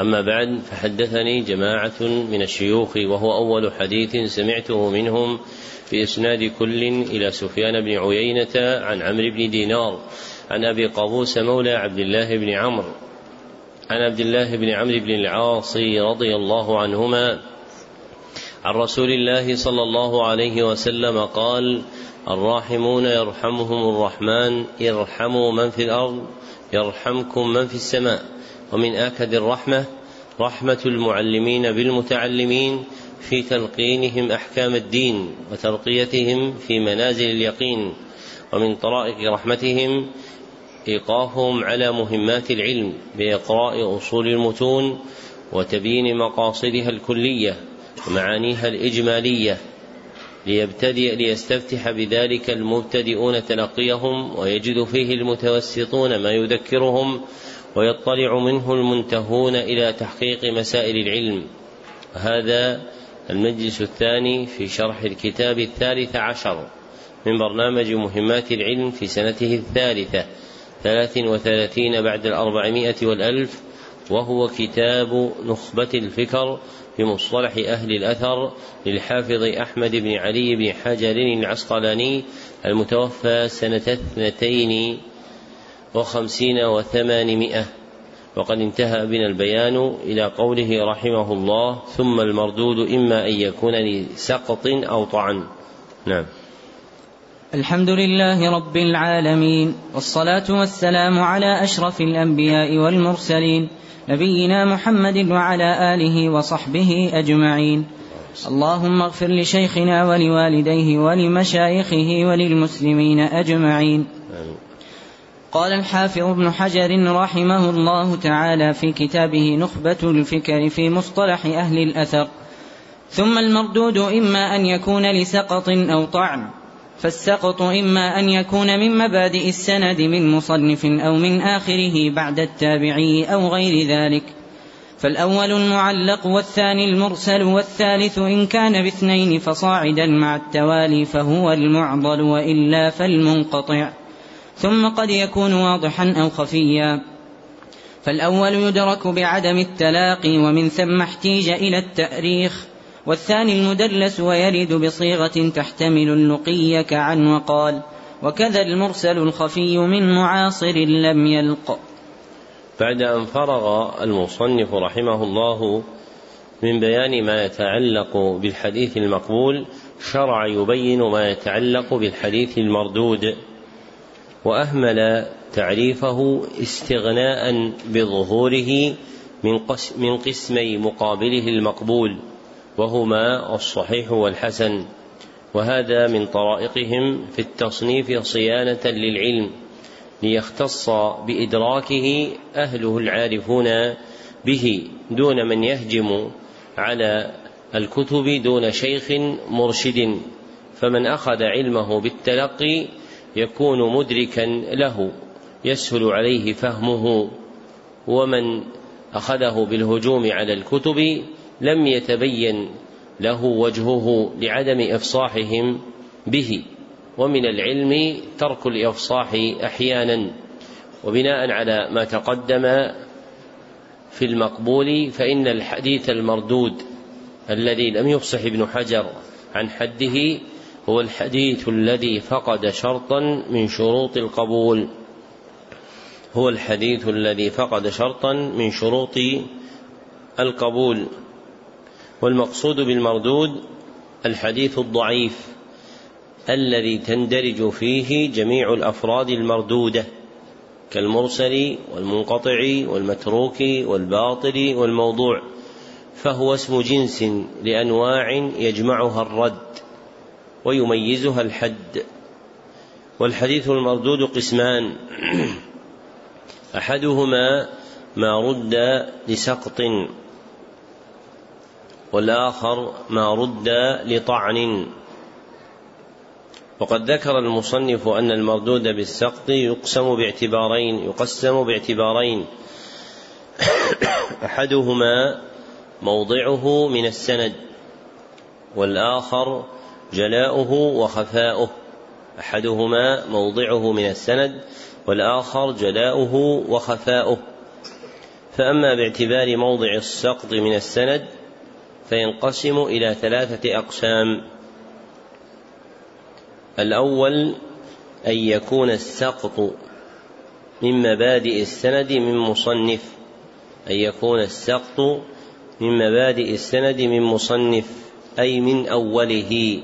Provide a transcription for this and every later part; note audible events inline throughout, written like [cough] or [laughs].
أما بعد فحدثني جماعة من الشيوخ وهو أول حديث سمعته منهم بإسناد كل إلى سفيان بن عيينة عن عمرو بن دينار عن أبي قابوس مولى عبد الله بن عمرو عن عبد الله بن عمرو بن العاص رضي الله عنهما عن رسول الله صلى الله عليه وسلم قال الراحمون يرحمهم الرحمن ارحموا من في الأرض يرحمكم من في السماء. ومن آكد الرحمة رحمة المعلمين بالمتعلمين في تلقينهم أحكام الدين وترقيتهم في منازل اليقين ومن طرائق رحمتهم إيقافهم على مهمات العلم بإقراء أصول المتون وتبيين مقاصدها الكلية ومعانيها الإجمالية ليبتدئ ليستفتح بذلك المبتدئون تلقيهم ويجد فيه المتوسطون ما يذكرهم ويطلع منه المنتهون إلى تحقيق مسائل العلم. هذا المجلس الثاني في شرح الكتاب الثالث عشر من برنامج مهمات العلم في سنته الثالثة ثلاث وثلاثين بعد الأربعمائة والألف وهو كتاب نخبة الفكر في مصطلح أهل الأثر للحافظ أحمد بن علي بن حجر العسقلاني المتوفى سنة اثنتين وخمسين وثمانمائة. وقد انتهى بنا البيان إلى قوله رحمه الله ثم المردود إما أن يكون لسقط أو طعن. نعم. الحمد لله رب العالمين والصلاة والسلام على أشرف الأنبياء والمرسلين نبينا محمد وعلى آله وصحبه أجمعين. اللهم اغفر لشيخنا ولوالديه ولمشايخه وللمسلمين أجمعين. قال الحافظ ابن حجر رحمه الله تعالى في كتابه نخبة الفكر في مصطلح أهل الأثر. ثم المردود إما أن يكون لسقط أو طعن فالسقط إما أن يكون من مبادئ السند من مصنف أو من آخره بعد التابعي أو غير ذلك. فالأول المعلق والثاني المرسل والثالث إن كان باثنين فصاعدا مع التوالي فهو المعضل وإلا فالمنقطع. ثم قد يكون واضحا أو خفيا. فالأول يدرك بعدم التلاقي ومن ثم احتيج إلى التأريخ والثاني المدلس ويرد بصيغة تحتمل اللقي كعن وقال وكذا المرسل الخفي من معاصر لم يلق. بعد أن فرغ المصنف رحمه الله من بيان ما يتعلق بالحديث المقبول شرع يبين ما يتعلق بالحديث المردود. وأهمل تعريفه استغناء بظهوره من, من قسمي مقابله المقبول وهما الصحيح والحسن. وهذا من طرائقهم في التصنيف صيانة للعلم ليختص بإدراكه أهله العارفون به دون من يهجم على الكتب دون شيخ مرشد. فمن أخذ علمه بالتلقي يكون مدركا له يسهل عليه فهمه. ومن أخذه بالهجوم على الكتب لم يتبين له وجهه لعدم إفصاحهم به. ومن العلم ترك الإفصاح أحيانا. وبناء على ما تقدم في المقبول فإن الحديث المردود الذي لم يفصح ابن حجر عن حده هو الحديث الذي فقد شرطا من شروط القبول. هو الحديث الذي فقد شرطا من شروط القبول. والمقصود بالمردود الحديث الضعيف الذي تندرج فيه جميع الأفراد المردودة كالمرسل والمنقطع والمتروك والباطل والموضوع فهو اسم جنس لأنواع يجمعها الرد. ويميزها الحد. والحديث المردود قسمان. أحدهما ما رد لسقط. والآخر ما رد لطعن. وقد ذكر المصنف أن المردود بالسقط يقسم باعتبارين يقسم باعتبارين. أحدهما موضعه من السند والآخر جلاؤه وخفاؤه. أحدهما موضعه من السند والآخر جلاؤه وخفاؤه. فأما باعتبار موضع السقط من السند فينقسم إلى ثلاثة أقسام. الأول أن يكون السقط من مبادئ السند من مصنف. أن يكون السقط من مبادئ السند من مصنف أي من أوله.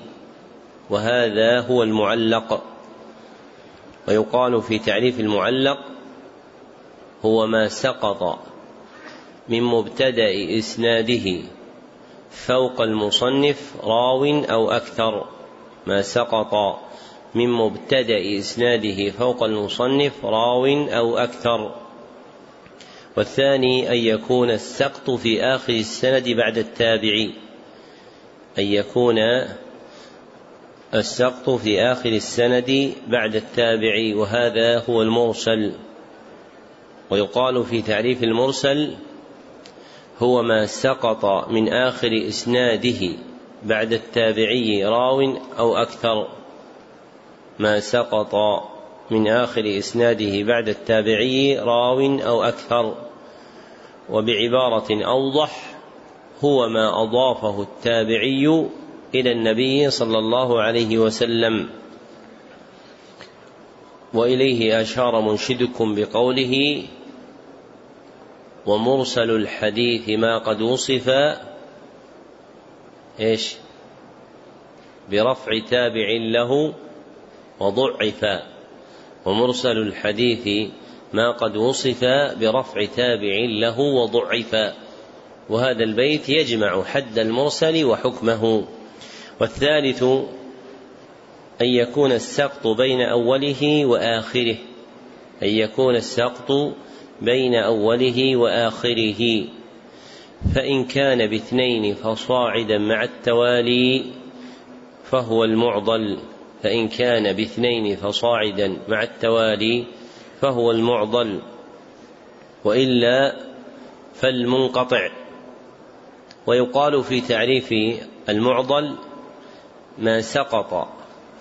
وهذا هو المعلق. ويقال في تعريف المعلق هو ما سقط من مبتدأ إسناده فوق المصنف راو أو أكثر. ما سقط من مبتدأ إسناده فوق المصنف راو أو أكثر. والثاني أن يكون السقط في آخر السند بعد التابع أن يكون السقط في آخر السند بعد التابع وهذا هو المرسل. ويقال في تعريف المرسل هو ما سقط من آخر إسناده بعد التابعي راو أو أكثر. ما سقط من آخر إسناده بعد التابعي راو أو أكثر. وبعبارة أوضح هو ما أضافه التابعي إلى النبي صلى الله عليه وسلم وإليه أشار منشدكم بقوله ومرسل الحديث ما قد وصف إيش؟ برفع تابع له وضعف. ومرسل الحديث ما قد وصف برفع تابع له وضعف. وهذا البيت يجمع حد المرسل وحكمه. والثالث أن يكون السقط بين أوله وآخره. أن يكون السقط بين أوله وآخره. فإن كان باثنين فصاعدا مع التوالي فهو المعضل. فإن كان باثنين فصاعدا مع التوالي فهو المعضل. وإلا فالمنقطع. ويقال في تعريف المعضل ما سقط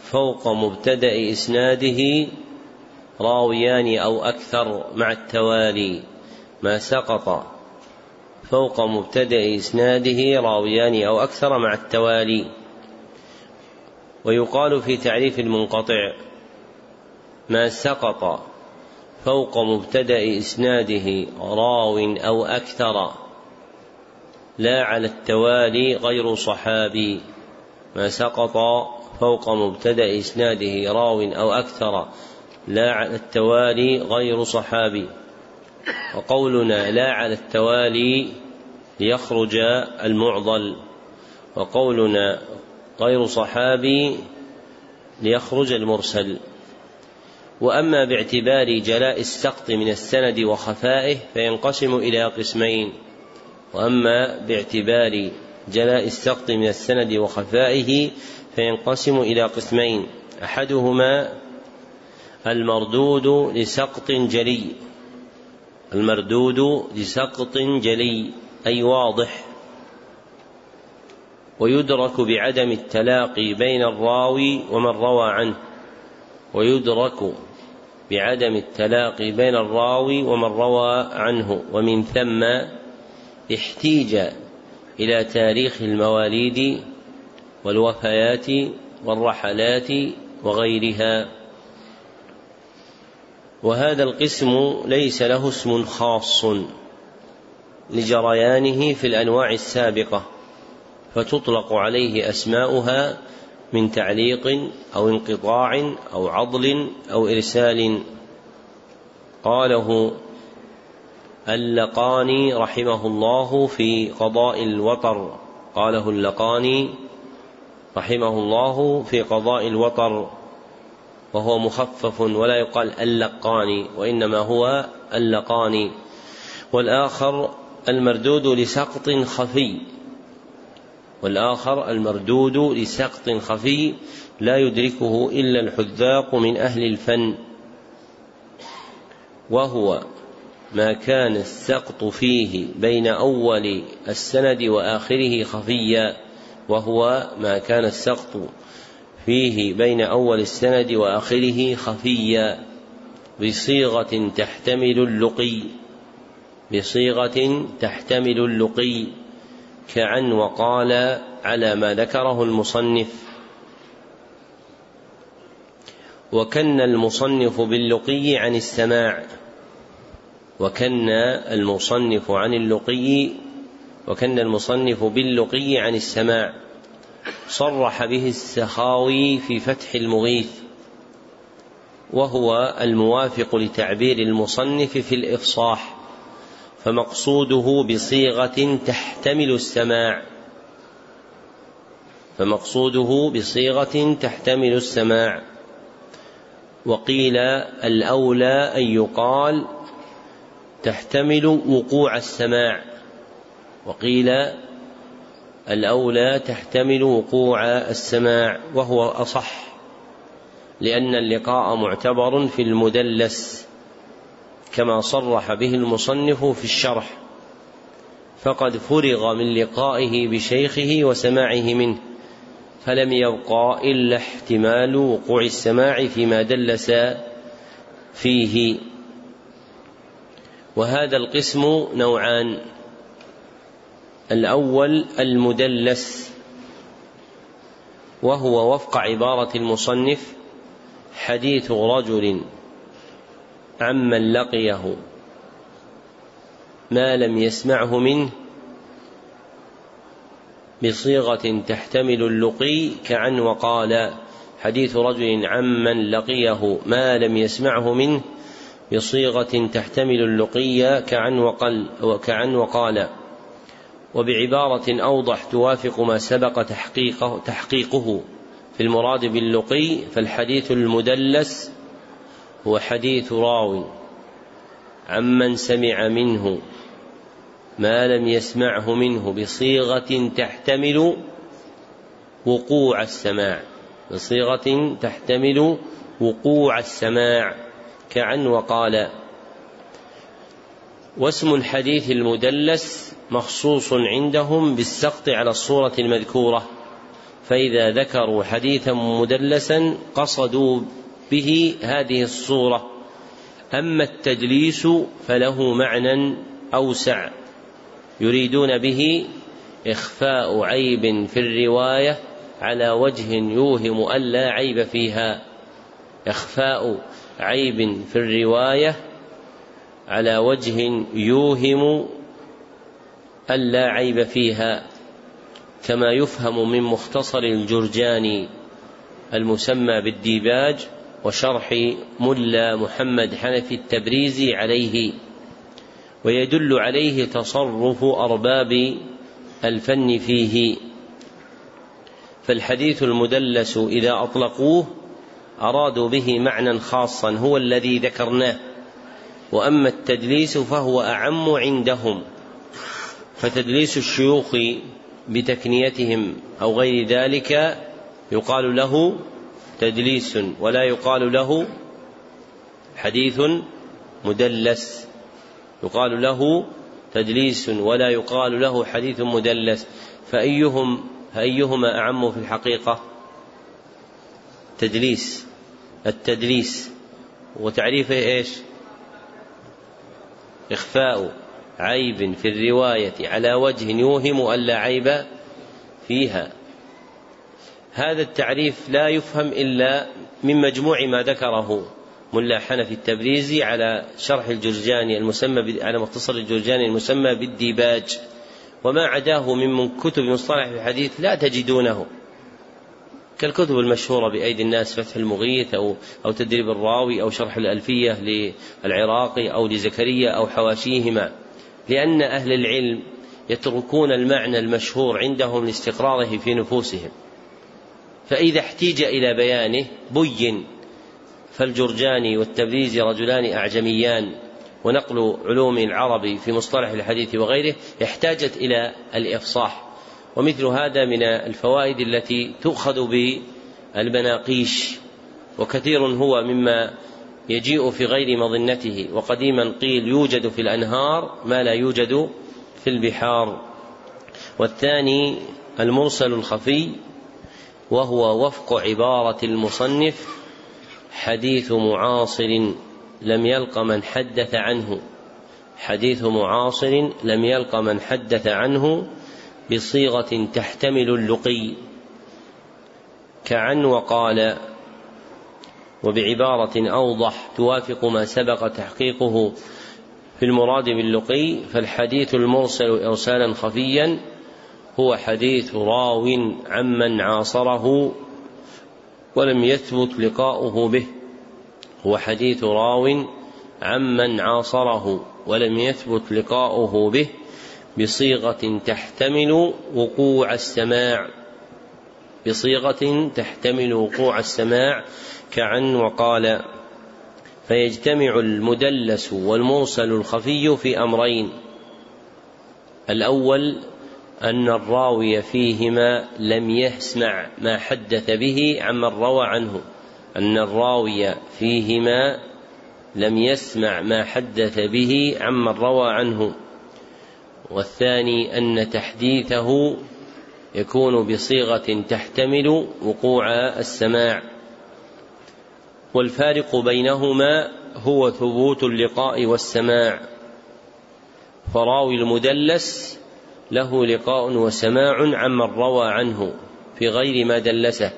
فوق مبتدأ إسناده راويان أو أكثر مع التوالي. ما سقط فوق مبتدأ إسناده راويان أو أكثر مع التوالي. ويقال في تعريف المنقطع ما سقط فوق مبتدأ إسناده راو أو أكثر. لا على التوالي غير صحابي. ما سقط فوق مبتدأ إسناده راو أو أكثر لا على التوالي غير صحابي. وقولنا لا على التوالي ليخرج المعضل. وقولنا غير صحابي ليخرج المرسل. وأما باعتبار جلاء السقط من السند وخفائه فينقسم إلى قسمين. وأما باعتبار جلاء السقط من السند وخفائه فينقسم إلى قسمين. أحدهما المردود لسقط جلي. المردود لسقط جلي أي واضح. ويدرك بعدم التلاقي بين الراوي ومن روى عنه. ويدرك بعدم التلاقي بين الراوي ومن روى عنه. ومن ثم احتيج إلى تاريخ المواليد والوفيات والرحلات وغيرها. وهذا القسم ليس له اسم خاص لجريانه في الأنواع السابقة فتطلق عليه أسماؤها من تعليق أو انقطاع أو عضل أو إرسال. قاله اللقاني رحمه الله في قضاء الوطر. قاله اللقاني رحمه الله في قضاء الوطر. وهو مخفف ولا يقال اللقاني وإنما هو اللقاني. والآخر المردود لسقط خفي. والآخر المردود لسقط خفي لا يدركه إلا الحذاق من أهل الفن. وهو ما كان السقط فيه بين أول السند وآخره خفيا وهو ما كان السقط فيه بين أول السند وآخره خفيا بصيغة تحتمل اللقي بصيغة تحتمل اللقي كعن وقال على ما ذكره المصنف. وكن المصنف باللقي عن السماع. وكن المصنف عن اللقي وكن المصنف باللقي عن السماع. صرح به السخاوي في فتح المغيث وهو الموافق لتعبير المصنف في الإفصاح فمقصوده بصيغة تحتمل السماع. فمقصوده بصيغة تحتمل السماع. وقيل الأولى أن يقال تحتمل وقوع السماع. وقيل الأولى تحتمل وقوع السماع وهو أصح لأن اللقاء معتبر في المدلس كما صرح به المصنف في الشرح. فقد فرغ من لقائه بشيخه وسماعه منه فلم يبقى إلا احتمال وقوع السماع فيما دلس فيه. وهذا القسم نوعان. الأول المدلس وهو وفق عبارة المصنف حديث رجل عمن لقيه ما لم يسمعه منه بصيغة تحتمل اللقي كعن وقال حديث رجل عمن لقيه ما لم يسمعه منه بصيغة تحتمل اللقي كعن وقل وكعن وقال. وبعبارة أوضح توافق ما سبق تحقيقه, تحقيقه. في المراد باللقي فالحديث المدلس هو حديث راو. عمن سمع منه ما لم يسمعه منه بصيغة تحتمل وقوع السماع. بصيغة تحتمل وقوع السماع. كعن وقال واسم الحديث المدلس مخصوص عندهم بالسقط على الصورة المذكورة فإذا ذكروا حديثا مدلسا قصدوا به هذه الصورة أما التدليس فله معنى أوسع يريدون به إخفاء عيب في الرواية على وجه يوهم ألا عيب فيها إخفاء عيب في الرواية على وجه يوهم ألا عيب فيها كما يفهم من مختصر الجرجاني المسمى بالديباج وشرح ملا محمد حنفي التبريزي عليه ويدل عليه تصرف أرباب الفن فيه. فالحديث المدلس إذا أطلقوه أرادوا به معنى خاصا هو الذي ذكرناه. وأما التدليس فهو أعم عندهم. فتدليس الشيوخ بتكنيتهم أو غير ذلك يقال له تدليس ولا يقال له حديث مدلس. يقال له تدليس ولا يقال له حديث مدلس. فأيهم فأيهما أعم في الحقيقة؟ تدليس. التدليس وتعريفه إيش؟ إخفاء عيب في الرواية على وجه يوهم ألا عيب فيها. هذا التعريف لا يفهم إلا من مجموع ما ذكره ملا حنفي التبريزي على شرح الجرجاني المسمى على مختصر الجرجاني المسمى بالديباج. وما عداه من كتب مصطلح الحديث لا تجدونه. كالكتب المشهورة بأيدي الناس فتح المغيث أو أو تدريب الراوي أو شرح الألفية للعراقي أو لزكريا أو حواشيهما. لأن أهل العلم يتركون المعنى المشهور عندهم لاستقراره في نفوسهم. فإذا احتيج إلى بيانه بين فالجرجاني والتبريزي رجلان أعجميان. ونقل علوم العرب في مصطلح الحديث وغيره احتاجت إلى الإفصاح. ومثل هذا من الفوائد التي تؤخذ بالمناقيش وكثير هو مما يجيء في غير مظنته وقديما قيل يوجد في الأنهار ما لا يوجد في البحار. والثاني المرسل الخفي وهو وفق عبارة المصنف حديث معاصر لم يلق من حدث عنه. حديث معاصر لم يلق من حدث عنه بصيغة تحتمل اللقي. كعن وقال وبعبارة أوضح توافق ما سبق تحقيقه في المراد باللقي فالحديث المرسل إرسالا خفيا هو حديث راو عمن عاصره ولم يثبت لقاؤه به. هو حديث راو عمن عاصره ولم يثبت لقاؤه به. بصيغة تحتمل وقوع السماع. بصيغة تحتمل وقوع السماع كعن وقال. فيجتمع المدلس والمرسل الخفي في أمرين. الأول أن الراوي فيهما لم يسمع ما حدث به عمن روى عنه. أن الراوي فيهما لم يسمع ما حدث به عمن روى عنه. والثاني أن تحديثه يكون بصيغة تحتمل وقوع السماع. والفارق بينهما هو ثبوت اللقاء والسماع. فراوي المدلس له لقاء وسماع عمن روى عنه في غير ما دلسه.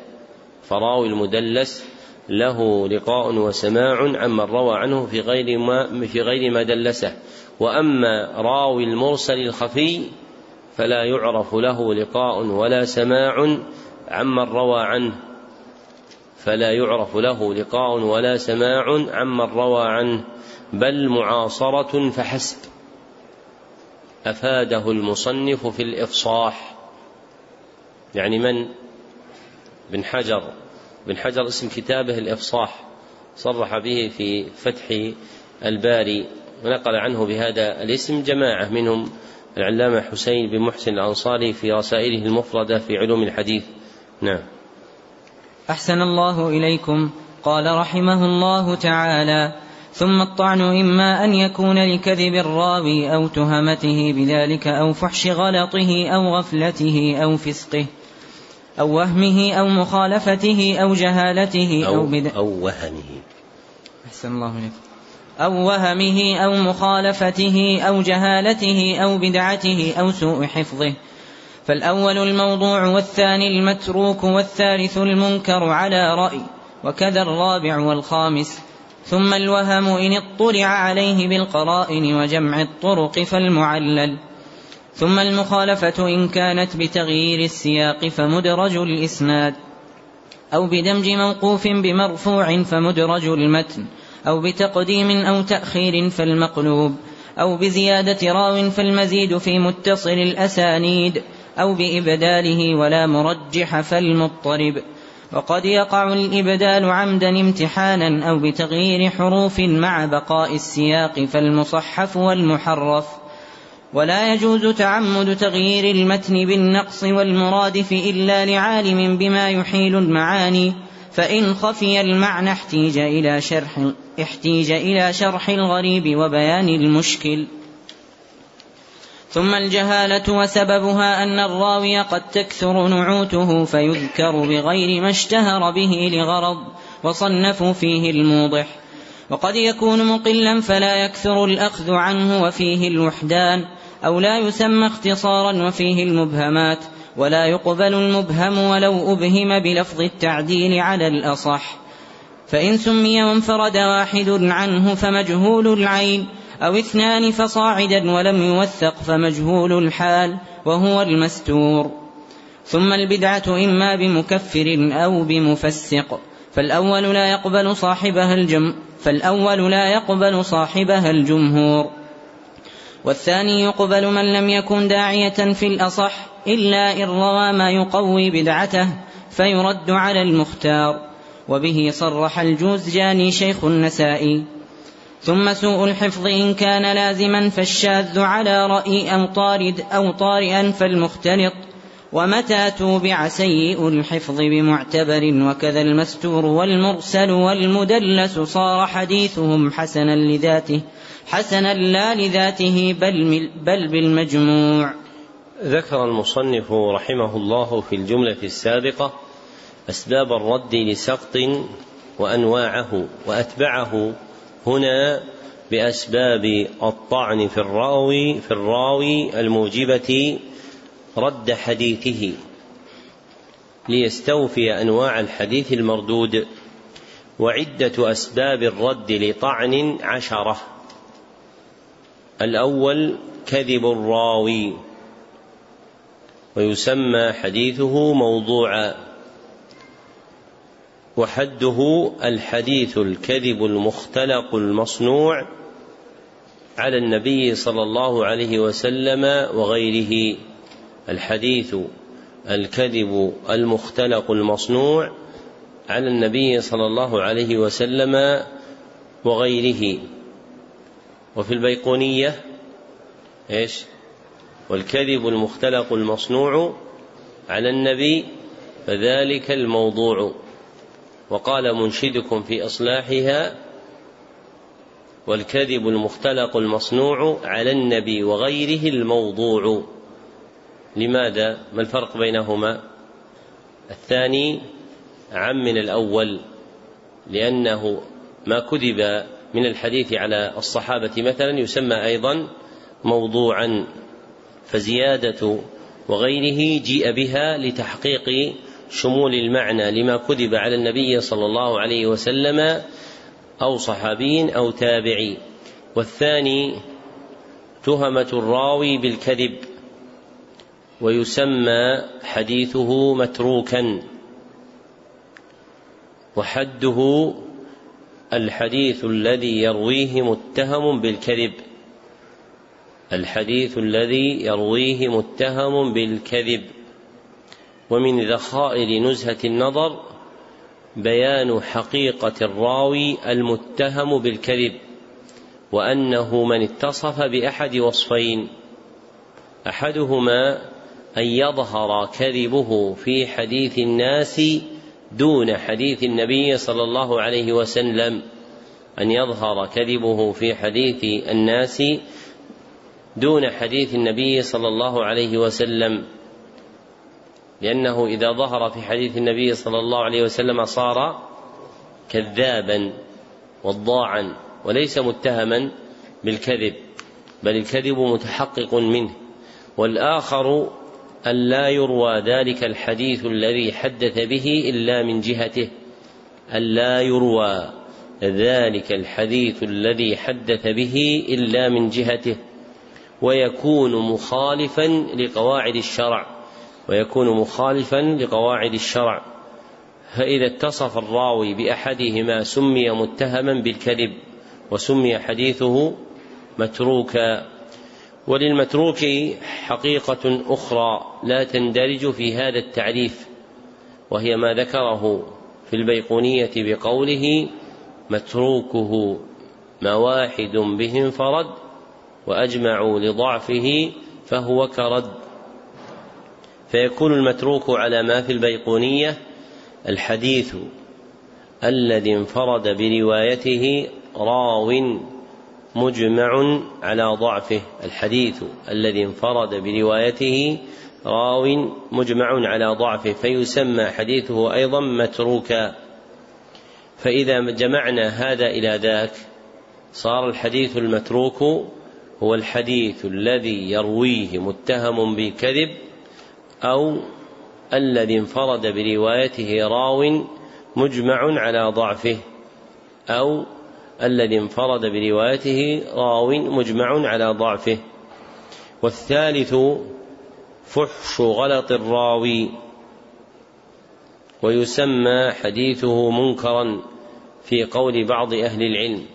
فراوي المدلس له لقاء وسماع عمن روى عنه في غير ما في غير ما دلسه. وأما راوي المرسل الخفي فلا يعرف له لقاء ولا سماع عمن روى عنه. فلا يعرف له لقاء ولا سماع عمن روى عنه بل معاصرة فحسب. أفاده المصنف في الإفصاح. يعني من؟ بن حجر. بن حجر اسم كتابه الإفصاح صرح به في فتح الباري. ونقل عنه بهذا الاسم جماعة منهم العلامة حسين بن محسن الأنصاري في رسائله المفردة في علوم الحديث. نعم. أحسن الله إليكم. قال رحمه الله تعالى ثم الطعن إما أن يكون لكذب الراوي أو تهمته بذلك أو فحش غلطه أو غفلته أو فسقه أو وهمه أو مخالفته أو جهالته أو, أو, بد... أو وهمه. أحسن الله إليكم. أو وهمه أو مخالفته أو جهالته أو بدعته أو سوء حفظه. فالأول الموضوع والثاني المتروك والثالث المنكر على رأي وكذا الرابع والخامس. ثم الوهم إن اطلع عليه بالقرائن وجمع الطرق فالمعلل. ثم المخالفة إن كانت بتغيير السياق فمدرج الإسناد أو بدمج موقوف بمرفوع فمدرج المتن. أو بتقديم أو تأخير فالمقلوب أو بزيادة راو فالمزيد في متصل الأسانيد أو بإبداله ولا مرجح فالمضطرب. وقد يقع الإبدال عمدا امتحانا أو بتغيير حروف مع بقاء السياق فالمصحف والمحرف. ولا يجوز تعمد تغيير المتن بالنقص والمرادف إلا لعالم بما يحيل المعاني. فإن خفي المعنى احتيج إلى شرح احتيج إلى شرح الغريب وبيان المشكل. ثم الجهالة وسببها أن الراوي قد تكثر نعوته فيذكر بغير ما اشتهر به لغرض وصنفوا فيه الموضح. وقد يكون مقلا فلا يكثر الأخذ عنه وفيه الوحدان أو لا يسمى اختصارا وفيه المبهمات. ولا يقبل المبهم ولو أبهم بلفظ التعديل على الأصح. فإن سمي وانفرد واحد عنه فمجهول العين أو اثنان فصاعدا ولم يوثق فمجهول الحال وهو المستور. ثم البدعة إما بمكفر أو بمفسق فالأول لا يقبل صاحبها الجم فالأول لا يقبل صاحبها الجمهور. والثاني يقبل من لم يكن داعية في الأصح إلا إن روى ما يقوي بدعته فيرد على المختار وبه صرح الجوزجاني شيخ النسائي. ثم سوء الحفظ إن كان لازما فالشاذ على رأي أو طارد أو طارئا فالمختلط. ومتى توبع سيء الحفظ بمعتبر وكذا المستور والمرسل والمدلس صار حديثهم حسنا لذاته. حسنا لا لذاته بل, بل بالمجموع. ذكر المصنف رحمه الله في الجملة السابقة أسباب الرد لسقط وأنواعه وأتبعه هنا بأسباب الطعن في الراوي في الراوي الموجبة رد حديثه ليستوفي أنواع الحديث المردود وعدة أسباب الرد لطعن عشرة. الأول كذب الراوي ويسمى حديثه موضوعا وحده الحديث الكذب المختلق المصنوع على النبي صلى الله عليه وسلم وغيره الحديث الكذب المختلق المصنوع على النبي صلى الله عليه وسلم وغيره. وفي البيقونية إيش؟ والكذب المختلق المصنوع على النبي فذلك الموضوع. وقال منشدكم في إصلاحها والكذب المختلق المصنوع على النبي وغيره الموضوع. لماذا؟ ما الفرق بينهما؟ الثاني عم من الأول لأنه ما كذب من الحديث على الصحابة مثلا يسمى أيضا موضوعا فزيادة وغيره جيء بها لتحقيق شمول المعنى لما كذب على النبي صلى الله عليه وسلم أو صحابي أو تابعي. والثاني تهمة الراوي بالكذب ويسمى حديثه متروكا وحده الحديث الذي يرويه متهم بالكذب. الحديث الذي يرويه متهم بالكذب. ومن ذخائر نزهة النظر بيان حقيقة الراوي المتهم بالكذب وأنه من اتصف بأحد وصفين. أحدهما أن يظهر كذبه في حديث الناس دون حديث النبي صلى الله عليه وسلم أن يظهر كذبه في حديث الناس دون حديث النبي صلى الله عليه وسلم. لأنه إذا ظهر في حديث النبي صلى الله عليه وسلم صار كذابا وضاعا وليس متهما بالكذب بل الكذب متحقق منه. والآخر أن لا يروى ذلك الحديث الذي حدث به إلا من جهته. أن لا يروى ذلك الحديث الذي حدث به إلا من جهته. ويكون مخالفا لقواعد الشرع. ويكون مخالفا لقواعد الشرع. فإذا اتصف الراوي بأحدهما سمي متهما بالكذب وسمي حديثه متروكا. وللمتروك حقيقة أخرى لا تندرج في هذا التعريف وهي ما ذكره في البيقونية بقوله متروكه ما واحد به انفرد وأجمعوا لضعفه فهو كرد فيكون المتروك على ما في البيقونية الحديث الذي انفرد بروايته راو مجمع على ضعفه الحديث الذي انفرد بروايته راو مجمع على ضعفه فيسمى حديثه أيضا متروكا. فإذا جمعنا هذا إلى ذاك صار الحديث المتروك هو الحديث الذي يرويه متهم بالكذب أو الذي انفرد بروايته راو مجمع على ضعفه أو الذي انفرد بروايته راو مجمع على ضعفه. والثالث فحش غلط الراوي ويسمى حديثه منكرا في قول بعض أهل العلم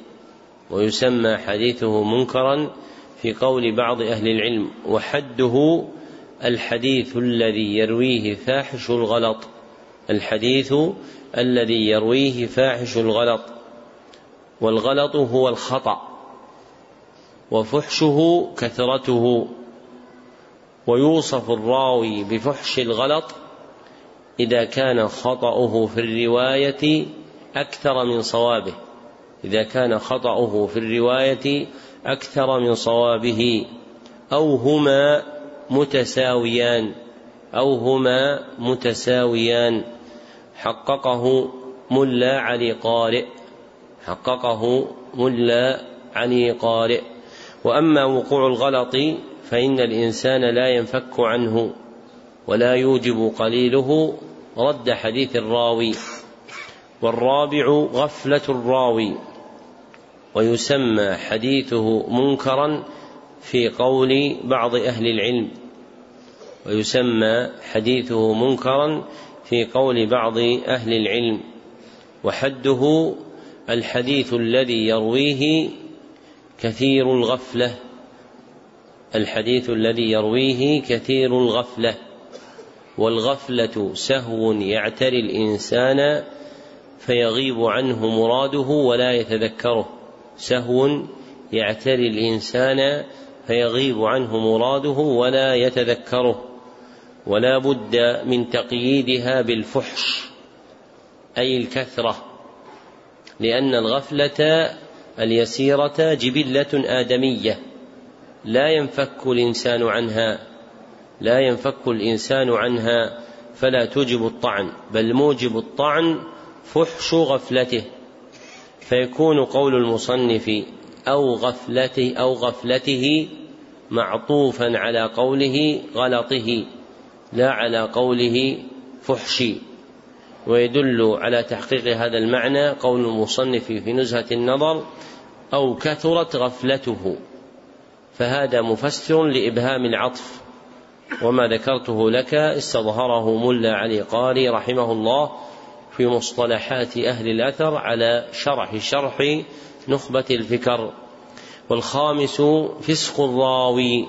ويسمى حديثه منكرا في قول بعض أهل العلم وحده الحديث الذي يرويه فاحش الغلط الحديث الذي يرويه فاحش الغلط. والغلط هو الخطأ وفحشه كثرته. ويوصف الراوي بفحش الغلط إذا كان خطأه في الرواية أكثر من صوابه. إذا كان خطأه في الرواية أكثر من صوابه. أو هما متساويان أو هما متساويان. حققه ملا علي قارئ. حققه ملا علي قارئ. وأما وقوع الغلط فإن الإنسان لا ينفك عنه ولا يوجب قليله رد حديث الراوي. والرابع غفلة الراوي ويسمى حديثه منكرا في قول بعض أهل العلم. ويسمى حديثه منكرا في قول بعض أهل العلم. وحده الحديث الذي يرويه كثير الغفلة. الحديث الذي يرويه كثير الغفلة. والغفلة سهو يعتري الإنسان فيغيب عنه مراده ولا يتذكره. سهو يعتري الإنسان فيغيب عنه مراده ولا يتذكره. ولا بد من تقييدها بالفحش أي الكثرة. لأن الغفلة اليسيرة جبلة آدمية. لا ينفك الإنسان عنها لا ينفك الإنسان عنها فلا توجب الطعن بل موجب الطعن فحش غفلته. فيكون قول المصنف أو غفلته أو غفلته معطوفا على قوله غلطه لا على قوله فحشي. ويدل على تحقيق هذا المعنى قول المصنف في نزهة النظر أو كثرت غفلته. فهذا مفسر لإبهام العطف. وما ذكرته لك استظهره ملا علي قاري رحمه الله في مصطلحات أهل الأثر على شرح شرح نخبة الفكر. والخامس فسق الراوي.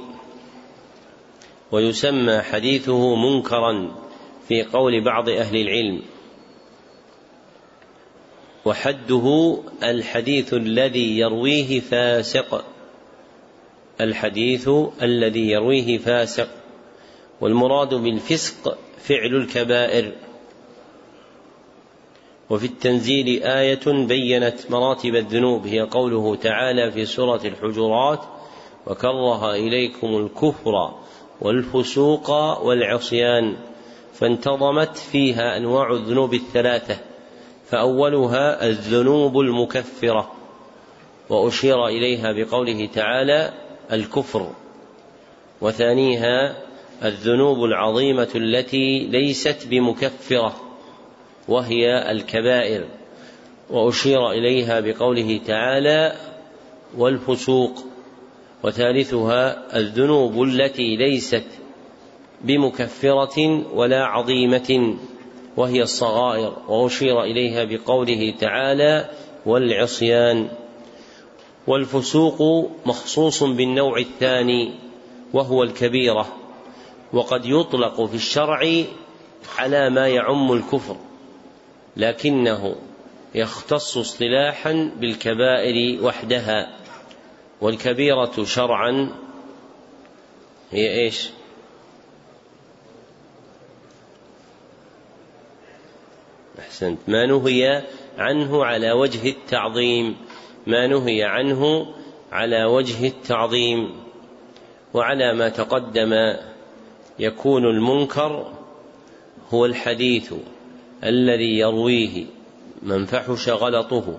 ويسمى حديثه منكرا في قول بعض أهل العلم. وحده الحديث الذي يرويه فاسق الحديث الذي يرويه فاسق والمراد بالفسق فعل الكبائر. وفي التنزيل آية بينت مراتب الذنوب هي قوله تعالى في سورة الحجرات وكره إليكم الكفر والفسوق والعصيان فانتظمت فيها أنواع الذنوب الثلاثة. فأولها الذنوب المكفرة وأشير إليها بقوله تعالى الكفر. وثانيها الذنوب العظيمة التي ليست بمكفرة وهي الكبائر. وأشير إليها بقوله تعالى والفسوق. وثالثها الذنوب التي ليست بمكفرة ولا عظيمة. وهي الصغائر وأشير إليها بقوله تعالى والعصيان والفسوق مخصوص بالنوع الثاني وهو الكبيرة. وقد يطلق في الشرع على ما يعم الكفر لكنه يختص اصطلاحا بالكبائر وحدها. والكبيرة شرعا هي إيش؟ أحسنت. ما نهي عنه على وجه التعظيم. ما نهي عنه على وجه التعظيم. وعلى ما تقدم يكون المنكر هو الحديث الذي يرويه من فحش غلطه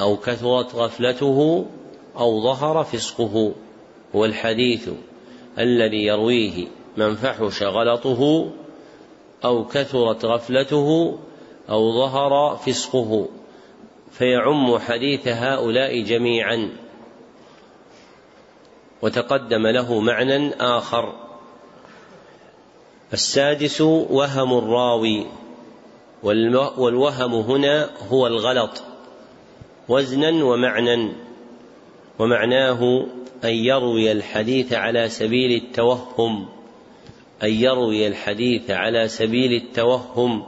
أو كثرت غفلته أو ظهر فسقه. هو الحديث الذي يرويه من فحش غلطه أو كثرت غفلته أو ظهر فسقه فيعم حديث هؤلاء جميعا. وتقدم له معنى آخر. السادس وهم الراوي. والوهم هنا هو الغلط. وزنا ومعنى ومعناه أن يروي الحديث على سبيل التوهم. أن يروي الحديث على سبيل التوهم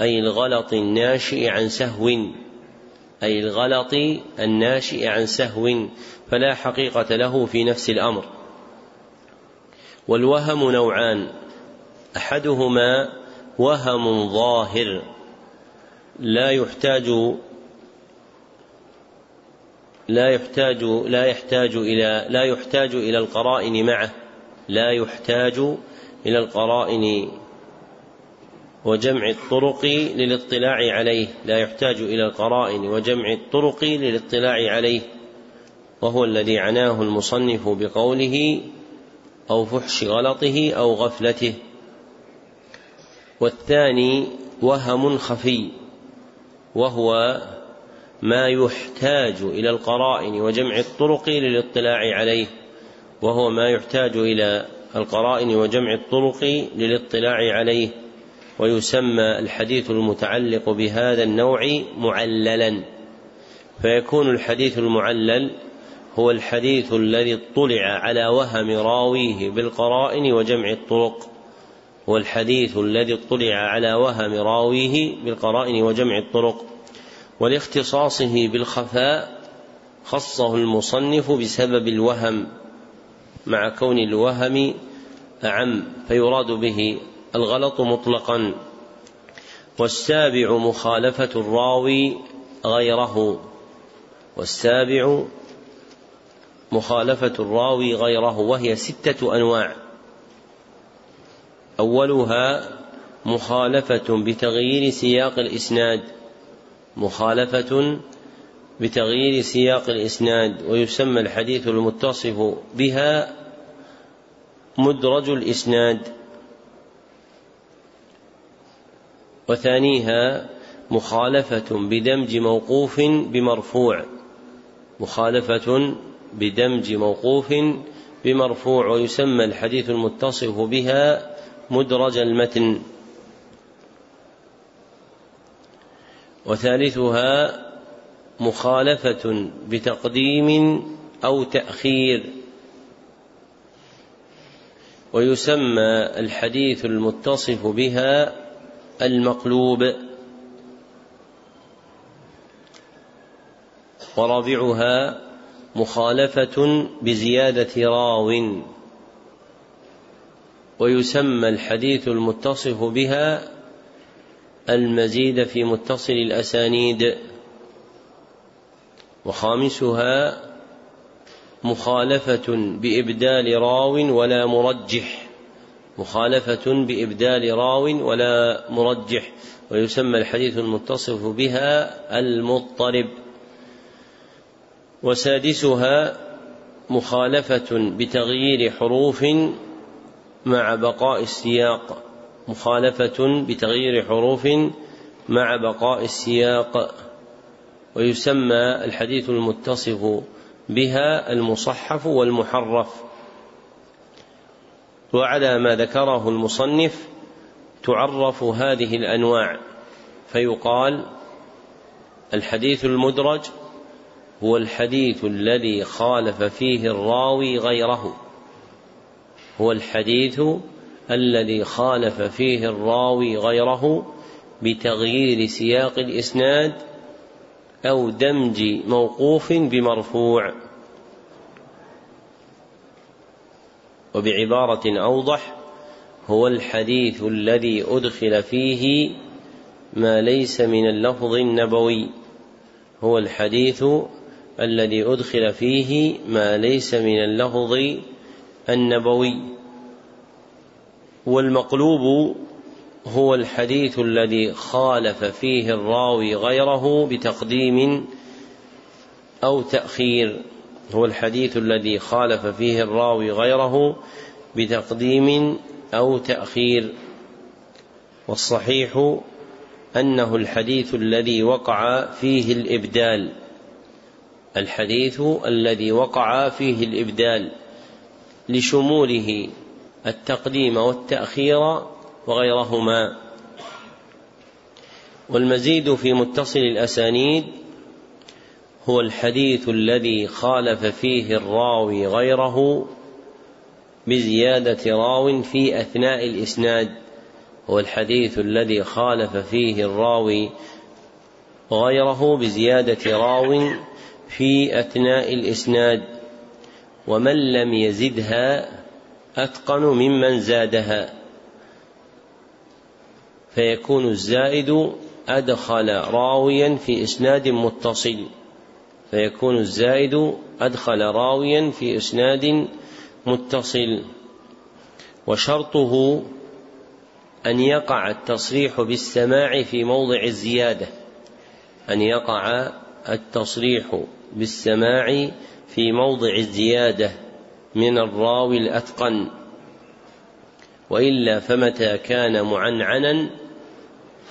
أي الغلط الناشئ عن سهو أي الغلط الناشئ عن سهو فلا حقيقة له في نفس الأمر. والوهم نوعان أحدهما وهم ظاهر لا يحتاج لا يحتاج لا يحتاج إلى لا يحتاج إلى القرائن معه لا يحتاج إلى القرائن وجمع الطرق للاطلاع عليه لا يحتاج إلى القرائن وجمع الطرق للاطلاع عليه وهو الذي عناه المصنف بقوله أو فحش غلطه أو غفلته. والثاني وهم خفي وهو ما يحتاج إلى القرائن وجمع الطرق للاطلاع عليه وهو ما يحتاج إلى القرائن وجمع الطرق للاطلاع عليه ويسمى الحديث المتعلق بهذا النوع معللا. فيكون الحديث المعلل هو الحديث الذي اطلع على وهم راويه بالقرائن وجمع الطرق هو الحديث الذي اطلع على وهم راويه بالقرائن وجمع الطرق. ولاختصاصه بالخفاء خصه المصنف بسبب الوهم. مع كون الوهم أعم فيراد به الغلط مطلقا. والسابع مخالفة الراوي غيره. والسابع مخالفة الراوي غيره وهي ستة أنواع. أولها مخالفة بتغيير سياق الإسناد. مخالفة بتغيير سياق الإسناد ويسمى الحديث المتصف بها مدرج الإسناد وثانيها مخالفة بدمج موقوف بمرفوع مخالفة بدمج موقوف بمرفوع ويسمى الحديث المتصف بها مدرج المتن. وثالثها مخالفة بتقديم أو تأخير. ويسمى الحديث المتصف بها المقلوب. ورابعها مخالفة بزيادة راو. ويسمى الحديث المتصف بها المزيد في متصل الأسانيد. وخامسها مخالفة بإبدال راو ولا مرجح. مخالفة بإبدال راو ولا مرجح. ويسمى الحديث المتصف بها المضطرب. وسادسها مخالفة بتغيير حروف مع بقاء السياق. مخالفة بتغيير حروف مع بقاء السياق. ويسمى الحديث المتصف بها المصحف والمحرف. وعلى ما ذكره المصنف تعرف هذه الأنواع فيقال الحديث المدرج هو الحديث الذي خالف فيه الراوي غيره. هو الحديث الذي خالف فيه الراوي غيره بتغيير سياق الإسناد أو دمج موقوف بمرفوع وبعبارة أوضح هو الحديث الذي أدخل فيه ما ليس من اللفظ النبوي. هو الحديث الذي أدخل فيه ما ليس من اللفظ النبوي. والمقلوب هو الحديث الذي خالف فيه الراوي غيره بتقديم أو تأخير. هو الحديث الذي خالف فيه الراوي غيره بتقديم أو تأخير. والصحيح أنه الحديث الذي وقع فيه الإبدال. الحديث الذي وقع فيه الإبدال لشموله التقديم والتأخير وغيرهما. والمزيد في متصل الأسانيد هو الحديث الذي خالف فيه الراوي غيره بزيادة راو في أثناء الإسناد. هو الحديث الذي خالف فيه الراوي غيره بزيادة راو في أثناء الإسناد. ومن لم يزدها أتقن ممن زادها. فيكون الزائد أدخل راويا في إسناد متصل. فيكون الزائد أدخل راويا في إسناد متصل. وشرطه أن يقع التصريح بالسماع في موضع الزيادة. أن يقع التصريح بالسماع في موضع الزيادة من الراوي الأتقن. وإلا فمتى كان معنعنا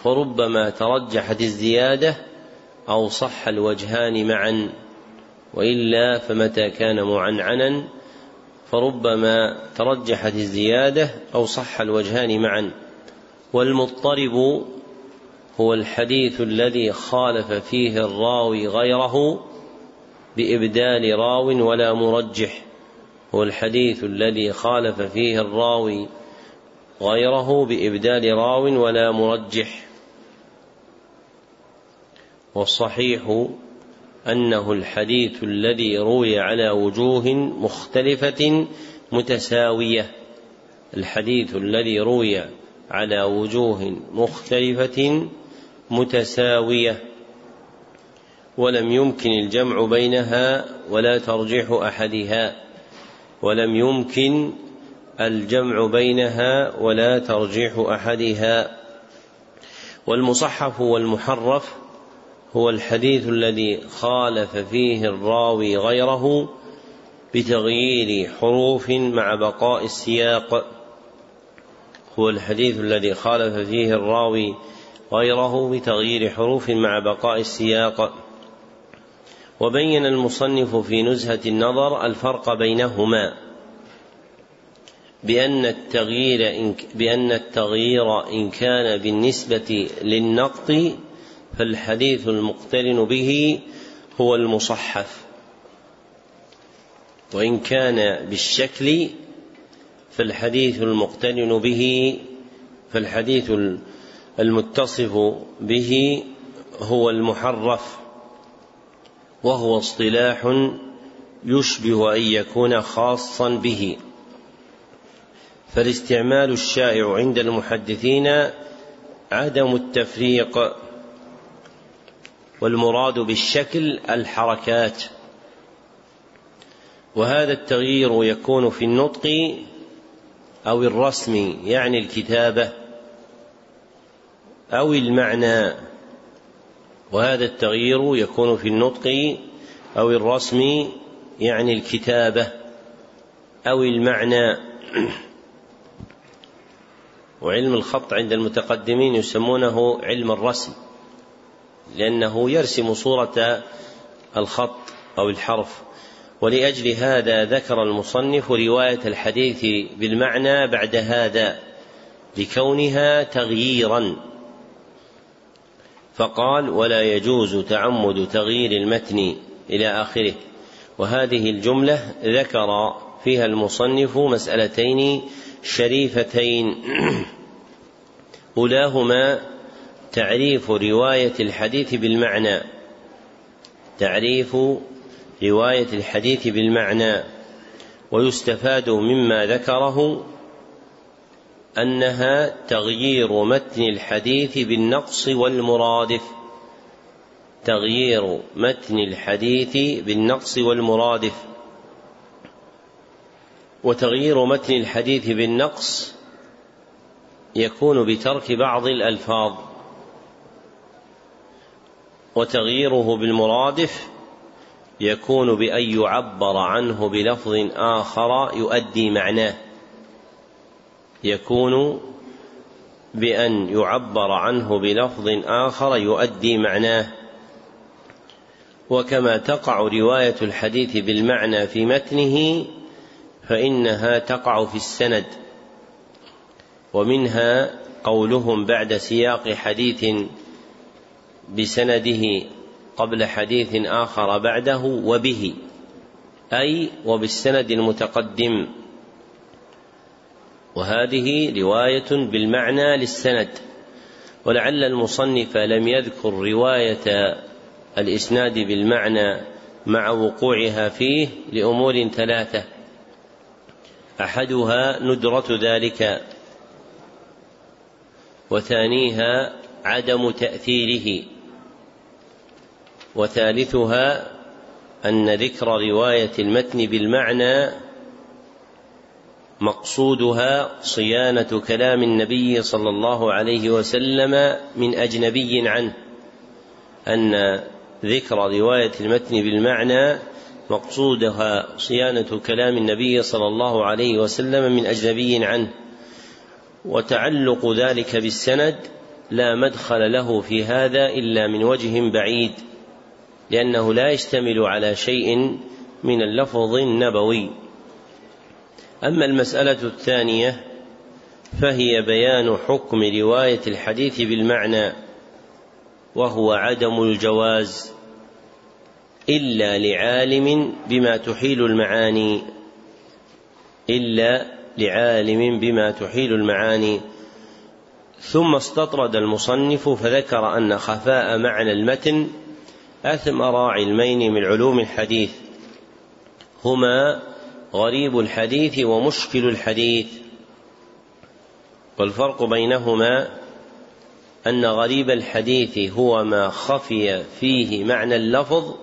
فربما ترجحت الزيادة أو صح الوجهان معا وإلا فمتى كان معنعنا فربما ترجحت الزيادة أو صح الوجهان معا. والمضطرب هو الحديث الذي خالف فيه الراوي غيره بإبدال راو ولا مرجح. هو الحديث الذي خالف فيه الراوي غيره بإبدال راو ولا مرجح. والصحيح أنه الحديث الذي روي على وجوه مختلفة متساوية. الحديث الذي روي على وجوه مختلفة متساوية. ولم يمكن الجمع بينها ولا ترجيح أحدها. ولم يمكن الجمع بينها ولا ترجيح أحدها. والمصحف والمحرف هو الحديث الذي خالف فيه الراوي غيره بتغيير حروف مع بقاء السياق. هو الحديث الذي خالف فيه الراوي غيره بتغيير حروف مع بقاء السياق. وبين المصنف في نزهة النظر الفرق بينهما بأن التغيير إن بأن التغيير إن كان بالنسبة للنقط فالحديث المقترن به هو المصحف. وإن كان بالشكل فالحديث المقترن به فالحديث المتصف به هو المحرف وهو اصطلاح يشبه أن يكون خاصا به. فالاستعمال الشائع عند المحدثين عدم التفريق والمراد بالشكل الحركات. وهذا التغيير يكون في النطق أو الرسم يعني الكتابة أو المعنى. وهذا التغيير يكون في النطق أو الرسم يعني الكتابة أو المعنى. وعلم الخط عند المتقدمين يسمونه علم الرسم. لأنه يرسم صورة الخط أو الحرف. ولأجل هذا ذكر المصنف رواية الحديث بالمعنى بعد هذا لكونها تغييرا. فقال ولا يجوز تعمد تغيير المتن إلى آخره وهذه الجملة ذكر فيها المصنف مسألتين شريفتين. [clears throat] أولاهما تعريف رواية الحديث بالمعنى. تعريف رواية الحديث بالمعنى. ويستفاد مما ذكره أنها تغيير متن الحديث بالنقص والمرادف. تغيير متن الحديث بالنقص والمرادف. وتغيير متن الحديث بالنقص يكون بترك بعض الألفاظ. وتغييره بالمرادف يكون بأن يعبر عنه بلفظ آخر يؤدي معناه. يكون بأن يعبر عنه بلفظ آخر يؤدي معناه. وكما تقع رواية الحديث بالمعنى في متنه فإنها تقع في السند. ومنها قولهم بعد سياق حديث بسنده قبل حديث آخر بعده وبه أي وبالسند المتقدم. وهذه رواية بالمعنى للسند ولعل المصنف لم يذكر رواية الإسناد بالمعنى مع وقوعها فيه لأمور ثلاثة. أحدها ندرة ذلك وثانيها عدم تأثيره. وثالثها أن ذكر رواية المتن بالمعنى مقصودها صيانة كلام النبي صلى الله عليه وسلم من أجنبي عنه أن ذكر رواية المتن بالمعنى مقصودها صيانة كلام النبي صلى الله عليه وسلم من أجنبي عنه وتعلق ذلك بالسند لا مدخل له في هذا إلا من وجه بعيد. لأنه لا يشتمل على شيء من اللفظ النبوي. أما المسألة الثانية فهي بيان حكم رواية الحديث بالمعنى وهو عدم الجواز إلا لعالم بما تحيل المعاني إلا لعالم بما تحيل المعاني. ثم استطرد المصنف فذكر أن خفاء معنى المتن أثمر علمين من علوم الحديث. هما غريب الحديث ومشكل الحديث. والفرق بينهما أن غريب الحديث هو ما خفي فيه معنى اللفظ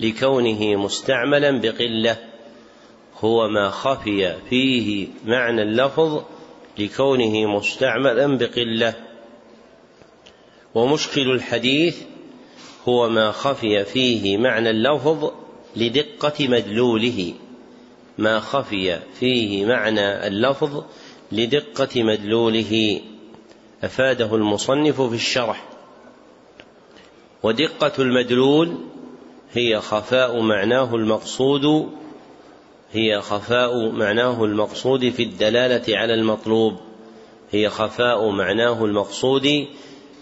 لكونه مستعملا بقلة. هو ما خفي فيه معنى اللفظ لكونه مستعملا بقلة. ومشكل الحديث هو ما خفي فيه معنى اللفظ لدقة مدلوله. ما خفي فيه معنى اللفظ لدقة مدلوله. أفاده المصنف في الشرح. ودقة المدلول هي خفاء معناه المقصود هي خفاء معناه المقصود في الدلالة على المطلوب. هي خفاء معناه المقصود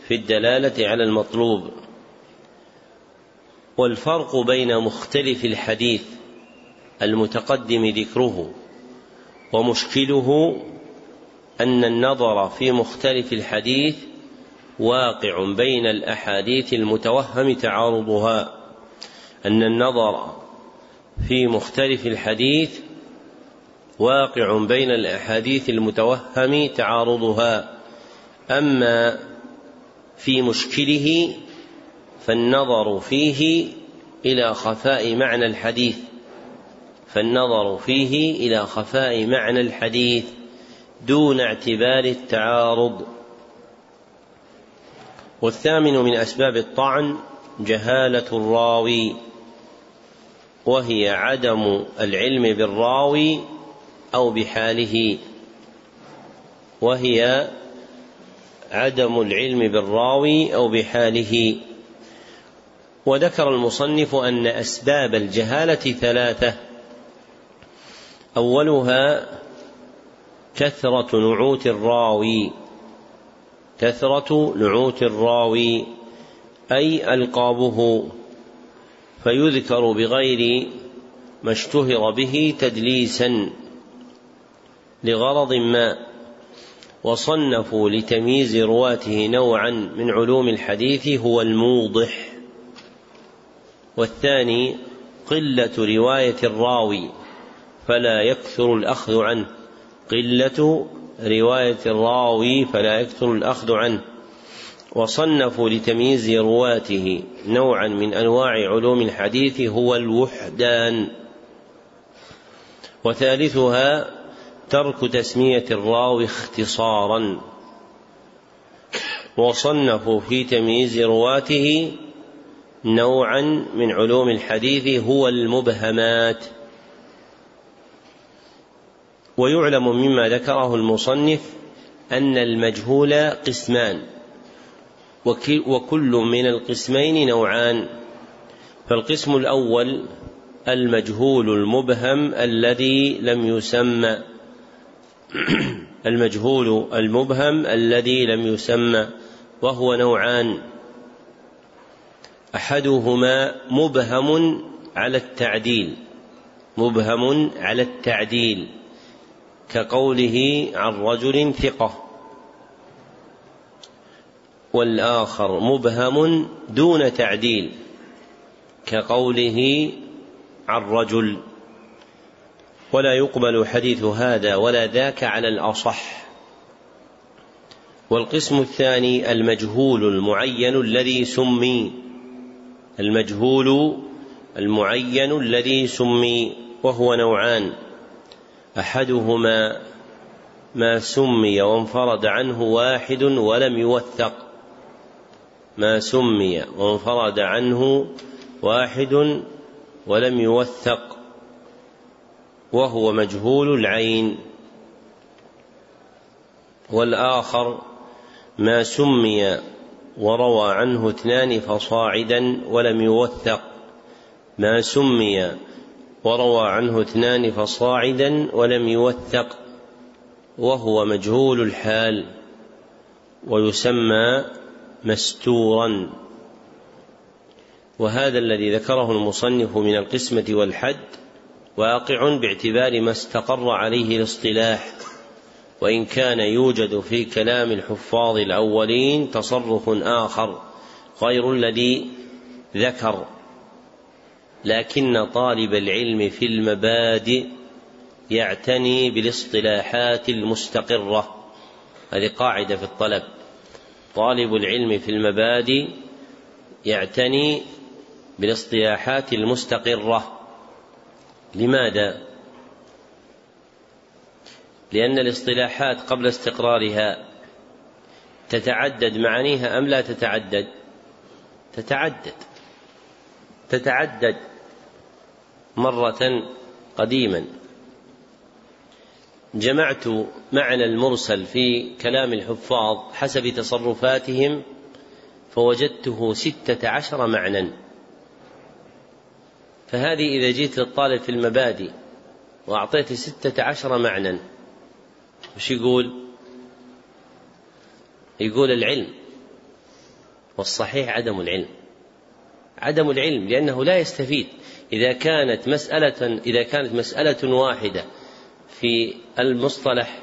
في الدلالة على المطلوب. والفرق بين مختلف الحديث المتقدم ذكره ومشكله أن النظر في مختلف الحديث واقع بين الأحاديث المتوهم تعارضها أن النظر في مختلف الحديث واقع بين الأحاديث المتوهم تعارضها أما في مشكله فالنظر فيه إلى خفاء معنى الحديث. فالنظر فيه إلى خفاء معنى الحديث دون اعتبار التعارض. والثامن من أسباب الطعن جهالة الراوي وهي عدم العلم بالراوي أو بحاله وهي عدم العلم بالراوي أو بحاله. وذكر المصنف أن أسباب الجهالة ثلاثة. أولها كثرة نعوت الراوي. كثرة نعوت الراوي أي ألقابه فيذكر بغير ما اشتهر به تدليسا لغرض ما وصنفوا لتمييز رواته نوعا من علوم الحديث هو الموضح. والثاني قلة رواية الراوي فلا يكثر الأخذ عنه. قلة رواية الراوي فلا يكثر الأخذ عنه. وصنفوا لتمييز رواته نوعا من أنواع علوم الحديث هو الوحدان. وثالثها ترك تسمية الراوي اختصارا. وصنفوا في تمييز رواته نوعا من علوم الحديث هو المبهمات. ويعلم مما ذكره المصنف أن المجهول قسمان وكل من القسمين نوعان. فالقسم الأول المجهول المبهم الذي لم يسمى. [clears throat] المجهول المبهم الذي لم يسمى وهو نوعان. أحدهما مبهم على التعديل مبهم على التعديل كقوله عن رجل ثقة. والآخر مبهم دون تعديل كقوله عن رجل. ولا يقبل حديث هذا ولا ذاك على الأصح. والقسم الثاني المجهول المعين الذي سمي. المجهول المعين الذي سمي وهو نوعان. أحدهما ما سمي وانفرد عنه واحد ولم يوثق. ما سمي وانفرد عنه واحد ولم يوثق. وهو مجهول العين. والآخر ما سمي وروى عنه اثنان فصاعدا ولم يوثق ما سمي وروى عنه اثنان فصاعدا ولم يوثق وهو مجهول الحال ويسمى مستورا. وهذا الذي ذكره المصنف من القسمة والحد واقع باعتبار ما استقر عليه الاصطلاح. وإن كان يوجد في كلام الحفاظ الأولين تصرف آخر غير الذي ذكر. لكن طالب العلم في المبادئ يعتني بالاصطلاحات المستقرة. هذه قاعدة في الطلب. طالب العلم في المبادئ يعتني بالاصطلاحات المستقرة. لماذا؟ لأن الاصطلاحات قبل استقرارها تتعدد معانيها أم لا تتعدد؟ تتعدد. تتعدد مرة قديما. جمعت معنى المرسل في كلام الحفاظ حسب تصرفاتهم فوجدته ستة عشر معنى فهذه إذا جيت للطالب في المبادئ وأعطيته ستة عشر معنى وش يقول؟ يقول العلم والصحيح عدم العلم. عدم العلم لأنه لا يستفيد. إذا كانت مسألة إذا كانت مسألة واحدة في المصطلح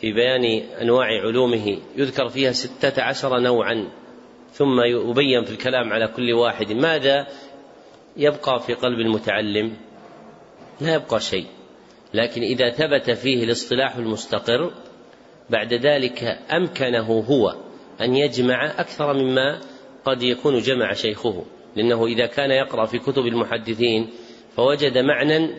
في بيان أنواع علومه يذكر فيها ستة عشر نوعا ثم يبين في الكلام على كل واحد ماذا؟ يبقى في قلب المتعلم. لا يبقى شيء. لكن إذا ثبت فيه الاصطلاح المستقر بعد ذلك أمكنه هو أن يجمع أكثر مما قد يكون جمع شيخه. لأنه إذا كان يقرأ في كتب المحدثين فوجد معنى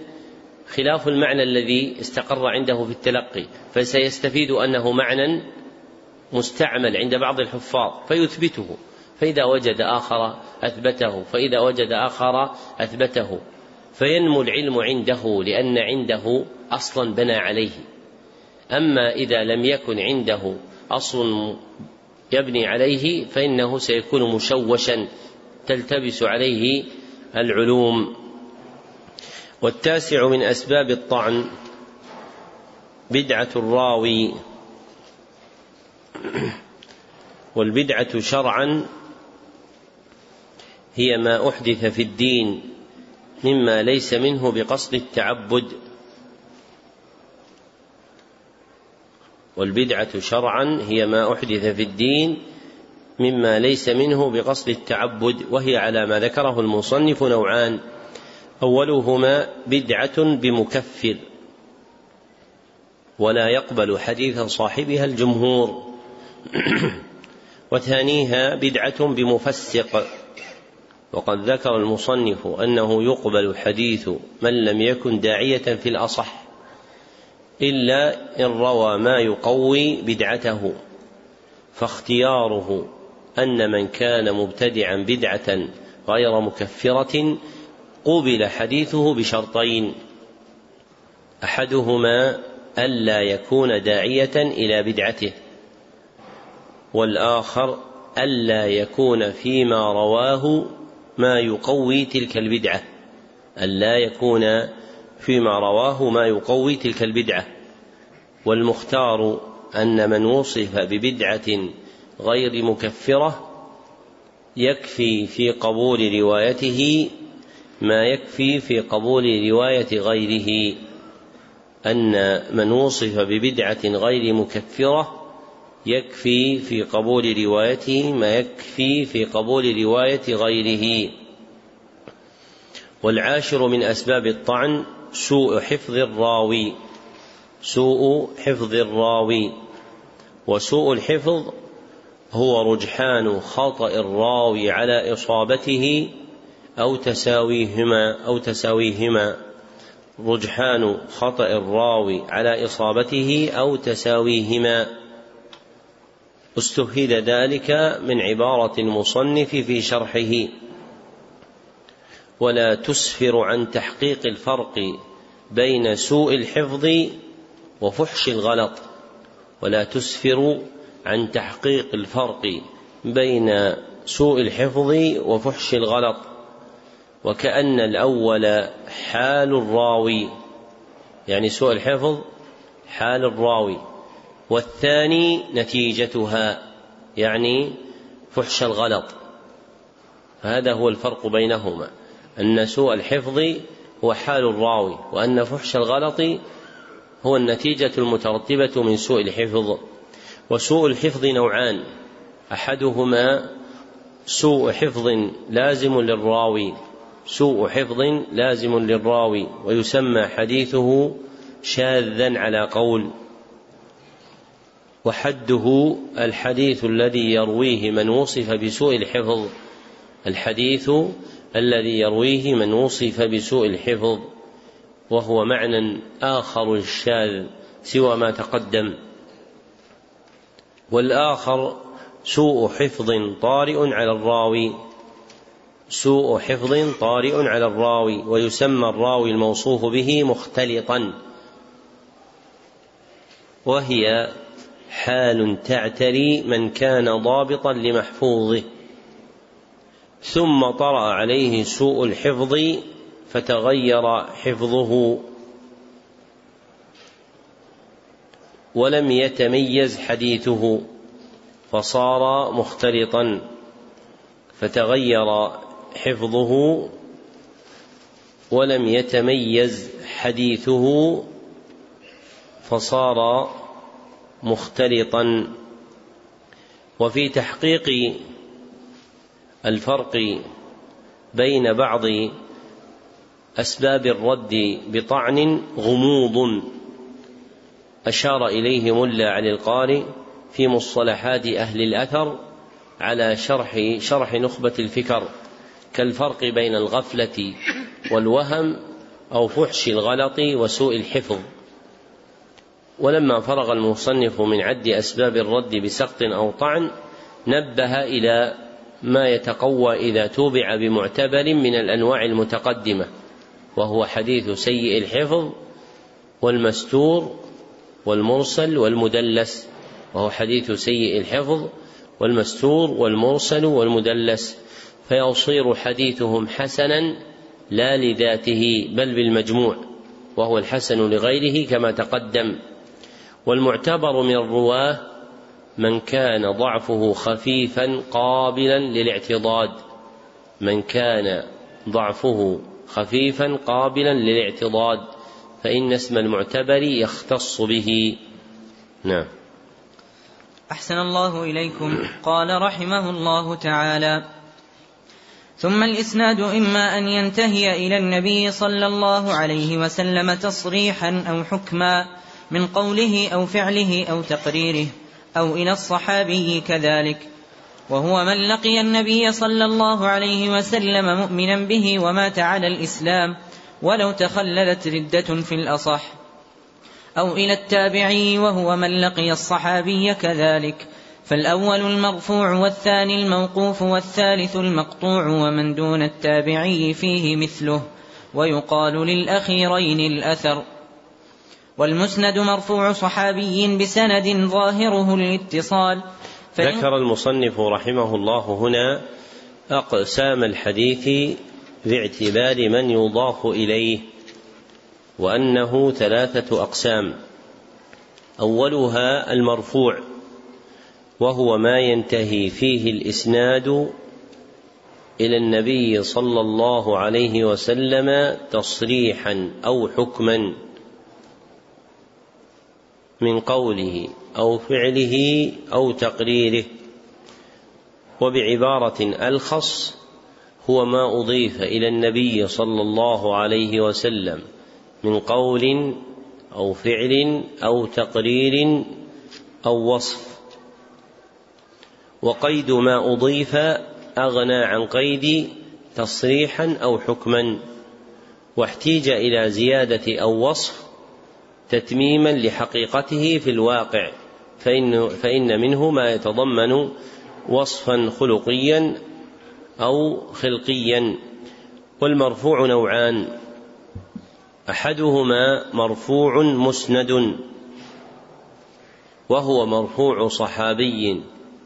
خلاف المعنى الذي استقر عنده في التلقي فسيستفيد أنه معنى مستعمل عند بعض الحفاظ فيثبته. فإذا وجد آخر أثبته فإذا وجد آخر أثبته. فينمو العلم عنده لأن عنده أصلا بنى عليه. أما إذا لم يكن عنده أصل يبني عليه فإنه سيكون مشوشا تلتبس عليه العلوم. والتاسع من أسباب الطعن بدعة الراوي. والبدعة شرعا هي ما أحدث في الدين. مما ليس منه بقصد التعبد. والبدعة شرعا هي ما أحدث في الدين مما ليس منه بقصد التعبد وهي على ما ذكره المصنف نوعان. أولهما بدعة بمكفر ولا يقبل حديث صاحبها الجمهور. [clears throat] وثانيها بدعة بمفسق. وقد ذكر المصنف أنه يقبل حديث من لم يكن داعية في الأصح إلا إن روى ما يقوي بدعته فاختياره أن من كان مبتدعا بدعة غير مكفرة قبل حديثه بشرطين أحدهما ألا يكون داعية إلى بدعته والآخر ألا يكون فيما رواه ما يقوي تلك البدعة الا يكون فيما رواه ما يقوي تلك البدعة. والمختار أن من وصف ببدعة غير مكفرة يكفي في قبول روايته ما يكفي في قبول رواية غيره أن من وصف ببدعة غير مكفرة يكفي في قبول روايته ما يكفي في قبول رواية غيره. والعاشر من أسباب الطعن سوء حفظ الراوي. سوء حفظ الراوي. وسوء الحفظ هو رجحان خطأ الراوي على إصابته أو تساويهما أو تساويهما. رجحان خطأ الراوي على إصابته أو تساويهما. استفيد ذلك من عبارة المصنف في شرحه. ولا تسفر عن تحقيق الفرق بين سوء الحفظ وفحش الغلط. ولا تسفر عن تحقيق الفرق بين سوء الحفظ وفحش الغلط. وكأن الأول حال الراوي يعني سوء الحفظ حال الراوي. والثاني نتيجتها يعني فحش الغلط. فهذا هو الفرق بينهما أن سوء الحفظ هو حال الراوي وأن فحش الغلط هو النتيجة المترتبة من سوء الحفظ. وسوء الحفظ نوعان أحدهما سوء حفظ لازم للراوي سوء حفظ لازم للراوي ويسمى حديثه شاذا على قول. وحده الحديث الذي يرويه من وصف بسوء الحفظ. الحديث الذي يرويه من وصف بسوء الحفظ. وهو معنى آخر الشاذ سوى ما تقدم. والآخر سوء حفظ طارئ على الراوي. سوء حفظ طارئ على الراوي ويسمى الراوي الموصوف به مختلطا. وهي حال تعتري من كان ضابطا لمحفوظه. ثم طرأ عليه سوء الحفظ فتغير حفظه. ولم يتميز حديثه فصار مختلطا فتغير حفظه. ولم يتميز حديثه فصار مختلطا. وفي تحقيق الفرق بين بعض أسباب الرد بطعن غموض أشار اليه ملا علي القاري في مصطلحات أهل الأثر على شرح شرح نخبة الفكر كالفرق بين الغفلة والوهم أو فحش الغلط وسوء الحفظ. ولما فرغ المصنف من عد أسباب الرد بسقط أو طعن نبه إلى ما يتقوى إذا توبع بمعتبر من الأنواع المتقدمة وهو حديث سيء الحفظ والمستور والمرسل والمدلس وهو حديث سيء الحفظ والمستور والمرسل والمدلس فيصير حديثهم حسنا لا لذاته بل بالمجموع وهو الحسن لغيره كما تقدم. والمعتبر من الرواة من كان ضعفه خفيفا قابلا للاعتضاد. من كان ضعفه خفيفا قابلا للاعتضاد فإن اسم المعتبر يختص به. نعم. أحسن الله إليكم. قال رحمه الله تعالى ثم الإسناد إما أن ينتهي إلى النبي صلى الله عليه وسلم تصريحا أو حكما من قوله أو فعله أو تقريره أو إلى الصحابي كذلك. وهو من لقي النبي صلى الله عليه وسلم مؤمنا به ومات على الإسلام ولو تخللت ردة في الأصح. أو إلى التابعي وهو من لقي الصحابي كذلك. فالأول المرفوع والثاني الموقوف والثالث المقطوع ومن دون التابعي فيه مثله. ويقال للأخيرين الأثر. والمسند مرفوع صحابي بسند ظاهره الاتصال ذكر المصنف رحمه الله هنا أقسام الحديث باعتبار من يضاف إليه وأنه ثلاثة أقسام. أولها المرفوع وهو ما ينتهي فيه الإسناد إلى النبي صلى الله عليه وسلم تصريحا أو حكما. من قوله أو فعله أو تقريره وبعبارة ألخص هو ما أضيف إلى النبي صلى الله عليه وسلم من قول أو فعل أو تقرير أو وصف. وقيد ما أضيف أغنى عن قيد تصريحا أو حكما واحتيج إلى زيادة أو وصف تتميما لحقيقته في الواقع فإن, فإن منه ما يتضمن وصفا خلقيا أو خلقيا. والمرفوع نوعان. أحدهما مرفوع مسند وهو مرفوع صحابي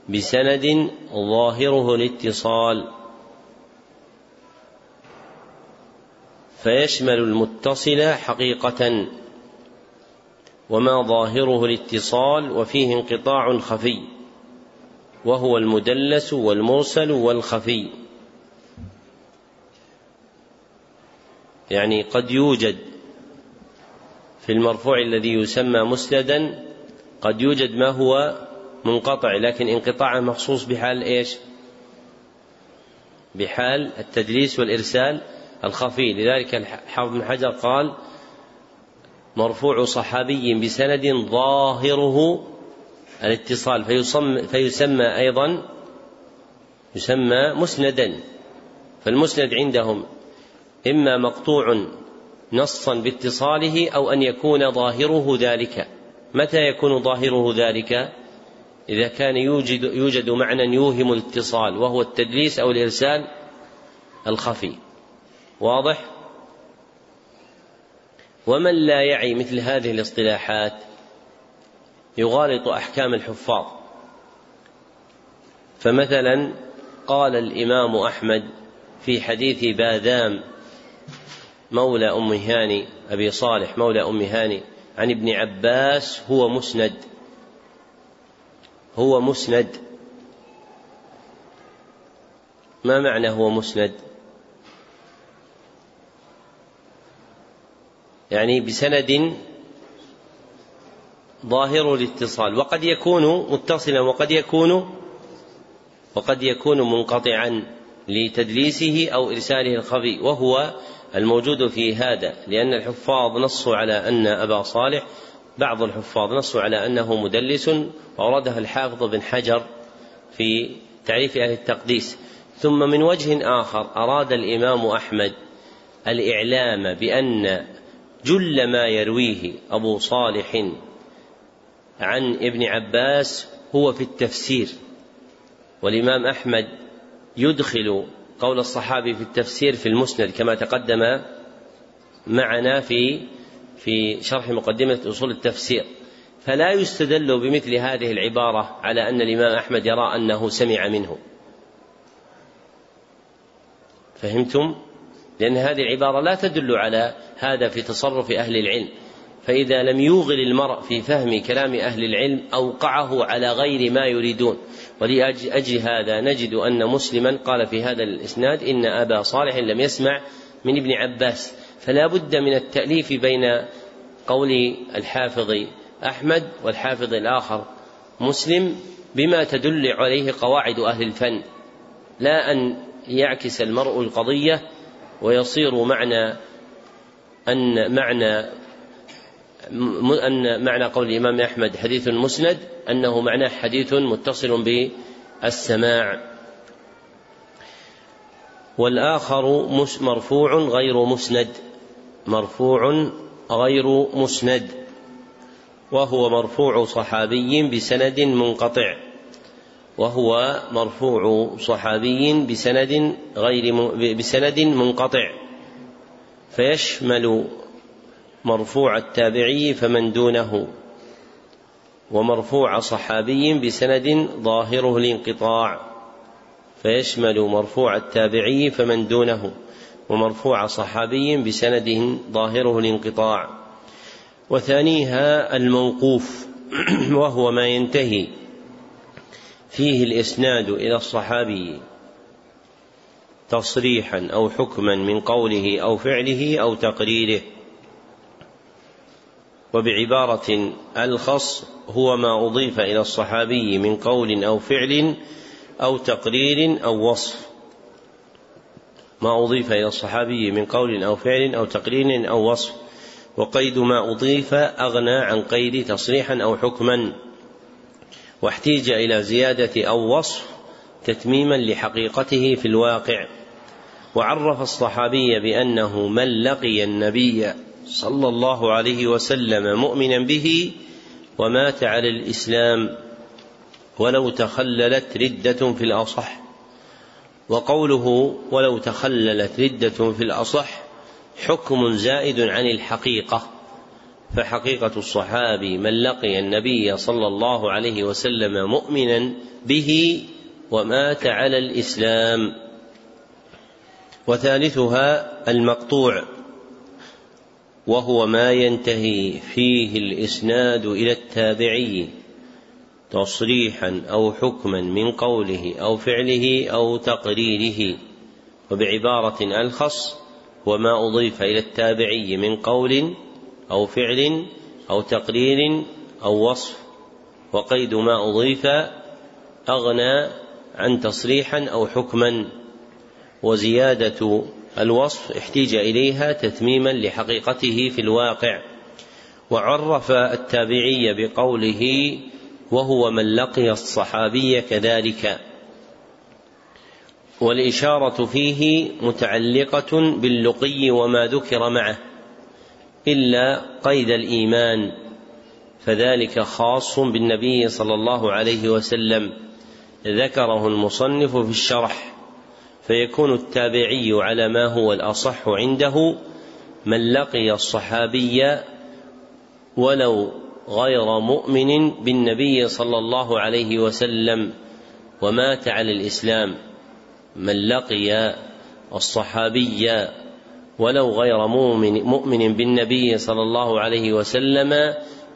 بسند ظاهره الاتصال. فيشمل المتصل حقيقة وما ظاهره الاتصال وفيه انقطاع خفي وهو المدلس والمرسل والخفي يعني قد يوجد في المرفوع الذي يسمى مسندا قد يوجد ما هو منقطع لكن انقطاعه مخصوص بحال إيش؟ بحال التدليس والإرسال الخفي لذلك الحافظ بن حجر قال مرفوع صحابي بسند ظاهره الاتصال فيسمى, فيسمى أيضا يسمى مسندا فالمسند عندهم إما مقطوع نصا باتصاله أو أن يكون ظاهره ذلك. متى يكون ظاهره ذلك؟ إذا كان يوجد, يوجد معنى يوهم الاتصال وهو التدليس أو الإرسال الخفي. واضح؟ ومن لا يعي مثل هذه الاصطلاحات يغالط أحكام الحفاظ. فمثلا قال الإمام أحمد في حديث باذام مولى أم هاني أبي صالح مولى أم هاني عن ابن عباس هو مسند. هو مسند. ما معنى هو مسند؟ يعني بسند ظاهر الاتصال وقد يكون متصلا وقد يكون وقد يكون منقطعا لتدليسه أو إرساله الخفي وهو الموجود في هذا لأن الحفاظ نصوا على أن أبا صالح بعض الحفاظ نصوا على أنه مدلس واوردها الحافظ بن حجر في تعريف أهل التقديس. ثم من وجه آخر أراد الإمام أحمد الإعلام بأن جل ما يرويه أبو صالح عن ابن عباس هو في التفسير. والإمام أحمد يدخل قول الصحابي في التفسير في المسند كما تقدم معنا في في شرح مقدمة أصول التفسير. فلا يستدل بمثل هذه العبارة على أن الإمام أحمد يرى أنه سمع منه. فهمتم؟ لأن هذه العبارة لا تدل على هذا في تصرف أهل العلم. فإذا لم يوغل المرء في فهم كلام أهل العلم أوقعه على غير ما يريدون. ولأجل هذا نجد أن مسلما قال في هذا الإسناد إن أبا صالح لم يسمع من ابن عباس. فلا بد من التأليف بين قول الحافظ أحمد والحافظ الآخر. مسلم بما تدل عليه قواعد أهل الفن. لا أن يعكس المرء القضية ويصير معنى أن معنى أن معنى قول الإمام أحمد حديث مسند أنه معناه حديث متصل بالسماع. والآخر مرفوع غير مسند. مرفوع غير مسند. وهو مرفوع صحابي بسند منقطع. وهو مرفوع صحابي بسند غير بسند منقطع. فيشمل مرفوع التابعي فمن دونه ومرفوع صحابي بسند ظاهره الانقطاع. فيشمل مرفوع التابعي فمن دونه ومرفوع صحابي بسند ظاهره الانقطاع. وثانيها الموقوف [clears throat] وهو ما ينتهي. فيه الإسناد إلى الصحابي تصريحا أو حكما من قوله أو فعله أو تقريره وبعبارة ألخص هو ما أضيف إلى الصحابي من قول أو فعل أو تقرير أو وصف. ما أضيف إلى الصحابي من قول أو فعل أو تقرير أو وصف. وقيد ما أضيف أغنى عن قيد تصريحا أو حكما. واحتيج إلى زيادة أو وصف تتميما لحقيقته في الواقع. وعرف الصحابي بأنه من لقي النبي صلى الله عليه وسلم مؤمنا به ومات على الإسلام ولو تخللت ردة في الأصح. وقوله ولو تخللت ردة في الأصح حكم زائد عن الحقيقة. فحقيقة الصحابي من لقي النبي صلى الله عليه وسلم مؤمنا به ومات على الإسلام. وثالثها المقطوع وهو ما ينتهي فيه الإسناد إلى التابعي تصريحا أو حكما من قوله أو فعله أو تقريره. وبعبارة ألخص وما أضيف إلى التابعي من قول أو فعل أو تقرير أو وصف وقيد ما أضيف أغنى عن تصريحا أو حكما وزيادة الوصف احتيج إليها تتميما لحقيقته في الواقع. وعرف التابعي بقوله وهو من لقي الصحابي كذلك. والإشارة فيه متعلقة باللقي وما ذكر معه. إلا قيد الإيمان فذلك خاص بالنبي صلى الله عليه وسلم. ذكره المصنف في الشرح فيكون التابعي على ما هو الأصح عنده من لقي الصحابي ولو غير مؤمن بالنبي صلى الله عليه وسلم ومات على الإسلام. من لقي الصحابي ولو غير مؤمن, مؤمن بالنبي صلى الله عليه وسلم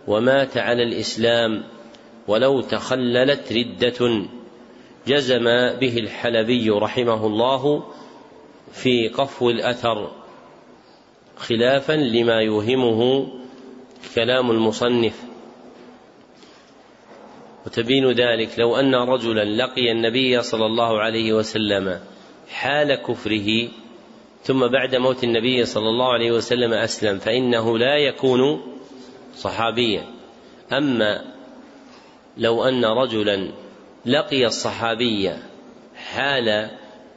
ومات على الإسلام ولو تخللت ردة جزم به الحلبي رحمه الله في قفو الأثر خلافا لما يوهمه كلام المصنف. وتبين ذلك لو أن رجلا لقي النبي صلى الله عليه وسلم حال كفره ثم بعد موت النبي صلى الله عليه وسلم أسلم فإنه لا يكون صحابيا. أما لو أن رجلا لقي الصحابي حال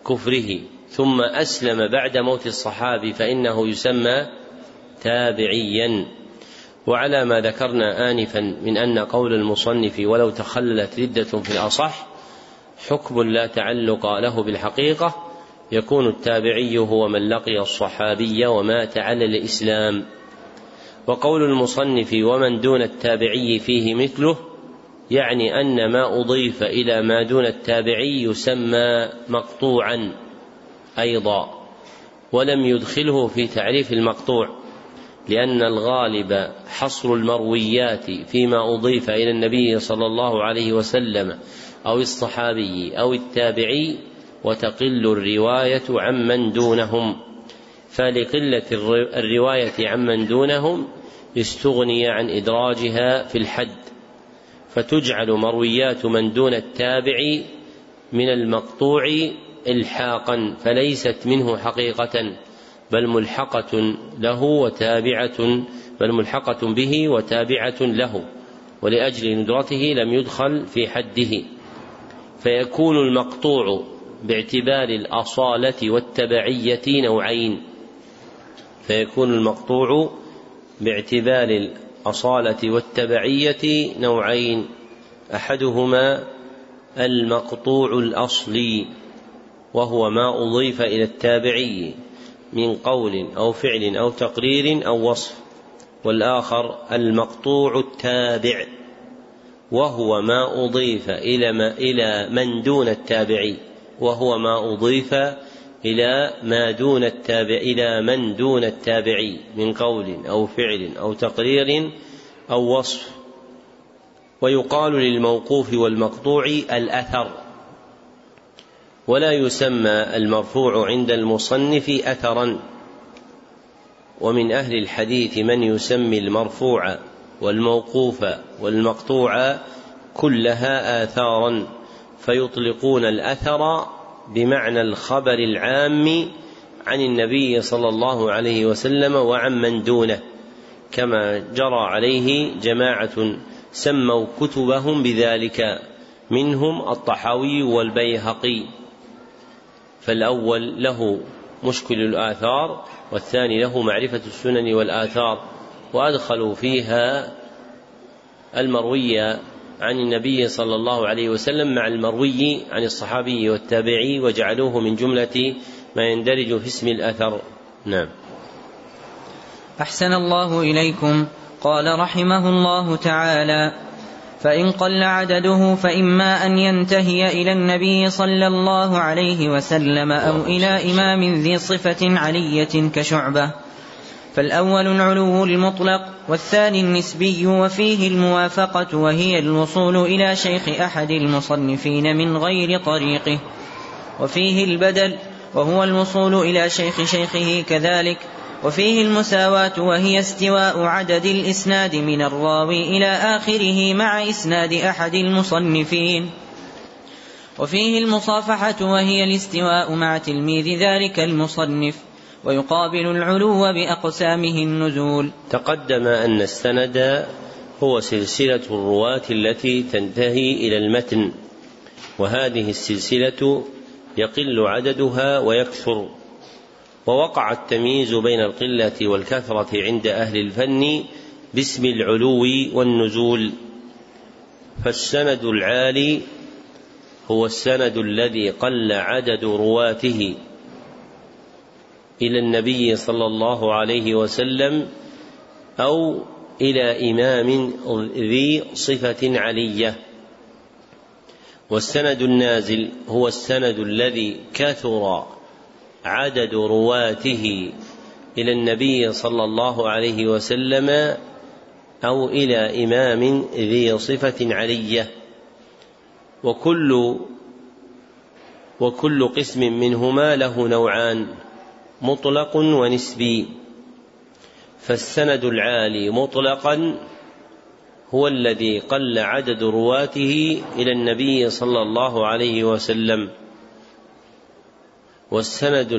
كفره ثم أسلم بعد موت الصحابي فإنه يسمى تابعيا. وعلى ما ذكرنا آنفا من أن قول المصنف ولو تخللت ردة في الأصح حكم لا تعلق له بالحقيقة يكون التابعي هو من لقي الصحابي ومات على الإسلام. وقول المصنف ومن دون التابعي فيه مثله يعني أن ما أضيف إلى ما دون التابعي يسمى مقطوعا أيضا ولم يدخله في تعريف المقطوع لأن الغالب حصر المرويات فيما أضيف إلى النبي صلى الله عليه وسلم أو الصحابي أو التابعي وتقل الرواية عمن دونهم. فلقلة الرواية عمن دونهم استغني عن إدراجها في الحد فتجعل مرويات من دون التابع من المقطوع الحاقا فليست منه حقيقة بل ملحقة له وتابعة بل ملحقة به وتابعة له ولأجل ندرته لم يدخل في حده. فيكون المقطوع باعتبار الأصالة والتبعية نوعين فيكون المقطوع باعتبار الأصالة والتبعية نوعين أحدهما المقطوع الأصلي وهو ما أضيف إلى التابعي من قول أو فعل أو تقرير أو وصف والآخر المقطوع التابع وهو ما أضيف إلى ما إلى من دون التابعي. وهو ما أضيف إلى ما دون التابع إلى من دون التابعي من قول أو فعل أو تقرير أو وصف. ويقال للموقوف والمقطوع الأثر ولا يسمى المرفوع عند المصنف أثرا. ومن أهل الحديث من يسمي المرفوع والموقوف والمقطوع كلها آثارا. فيطلقون الأثر بمعنى الخبر العام عن النبي صلى الله عليه وسلم وعن من دونه كما جرى عليه جماعة سموا كتبهم بذلك منهم الطحاوي والبيهقي. فالأول له مشكل الآثار والثاني له معرفة السنن والآثار وأدخلوا فيها المروي عن النبي صلى الله عليه وسلم مع المروي عن الصحابي والتابعي وجعلوه من جملة ما يندرج في اسم الأثر. نعم. أحسن الله إليكم. قال رحمه الله تعالى فإن قل عدده فإما أن ينتهي إلى النبي صلى الله عليه وسلم أو إلى إمام ذي صفة علية كشعبة. فالأول العلو المطلق والثاني النسبي وفيه الموافقة وهي الوصول إلى شيخ أحد المصنفين من غير طريقه. وفيه البدل وهو الوصول إلى شيخ شيخه كذلك. وفيه المساواة وهي استواء عدد الإسناد من الراوي إلى آخره مع إسناد أحد المصنفين. وفيه المصافحة وهي الاستواء مع تلميذ ذلك المصنف. ويقابل العلو بأقسامه النزول تقدم أن السند هو سلسلة الرواة التي تنتهي إلى المتن وهذه السلسلة يقل عددها ويكثر. ووقع التمييز بين القلة والكثرة عند أهل الفن باسم العلو والنزول. فالسند العالي هو السند الذي قل عدد رواته. إلى النبي صلى الله عليه وسلم أو إلى إمام ذي صفة علية. والسند النازل هو السند الذي كثر عدد رواته إلى النبي صلى الله عليه وسلم أو إلى إمام ذي صفة علية. وكل وكل قسم منهما له نوعان. مطلق ونسبي. فالسند العالي مطلقا هو الذي قل عدد رواته إلى النبي صلى الله عليه وسلم. والسند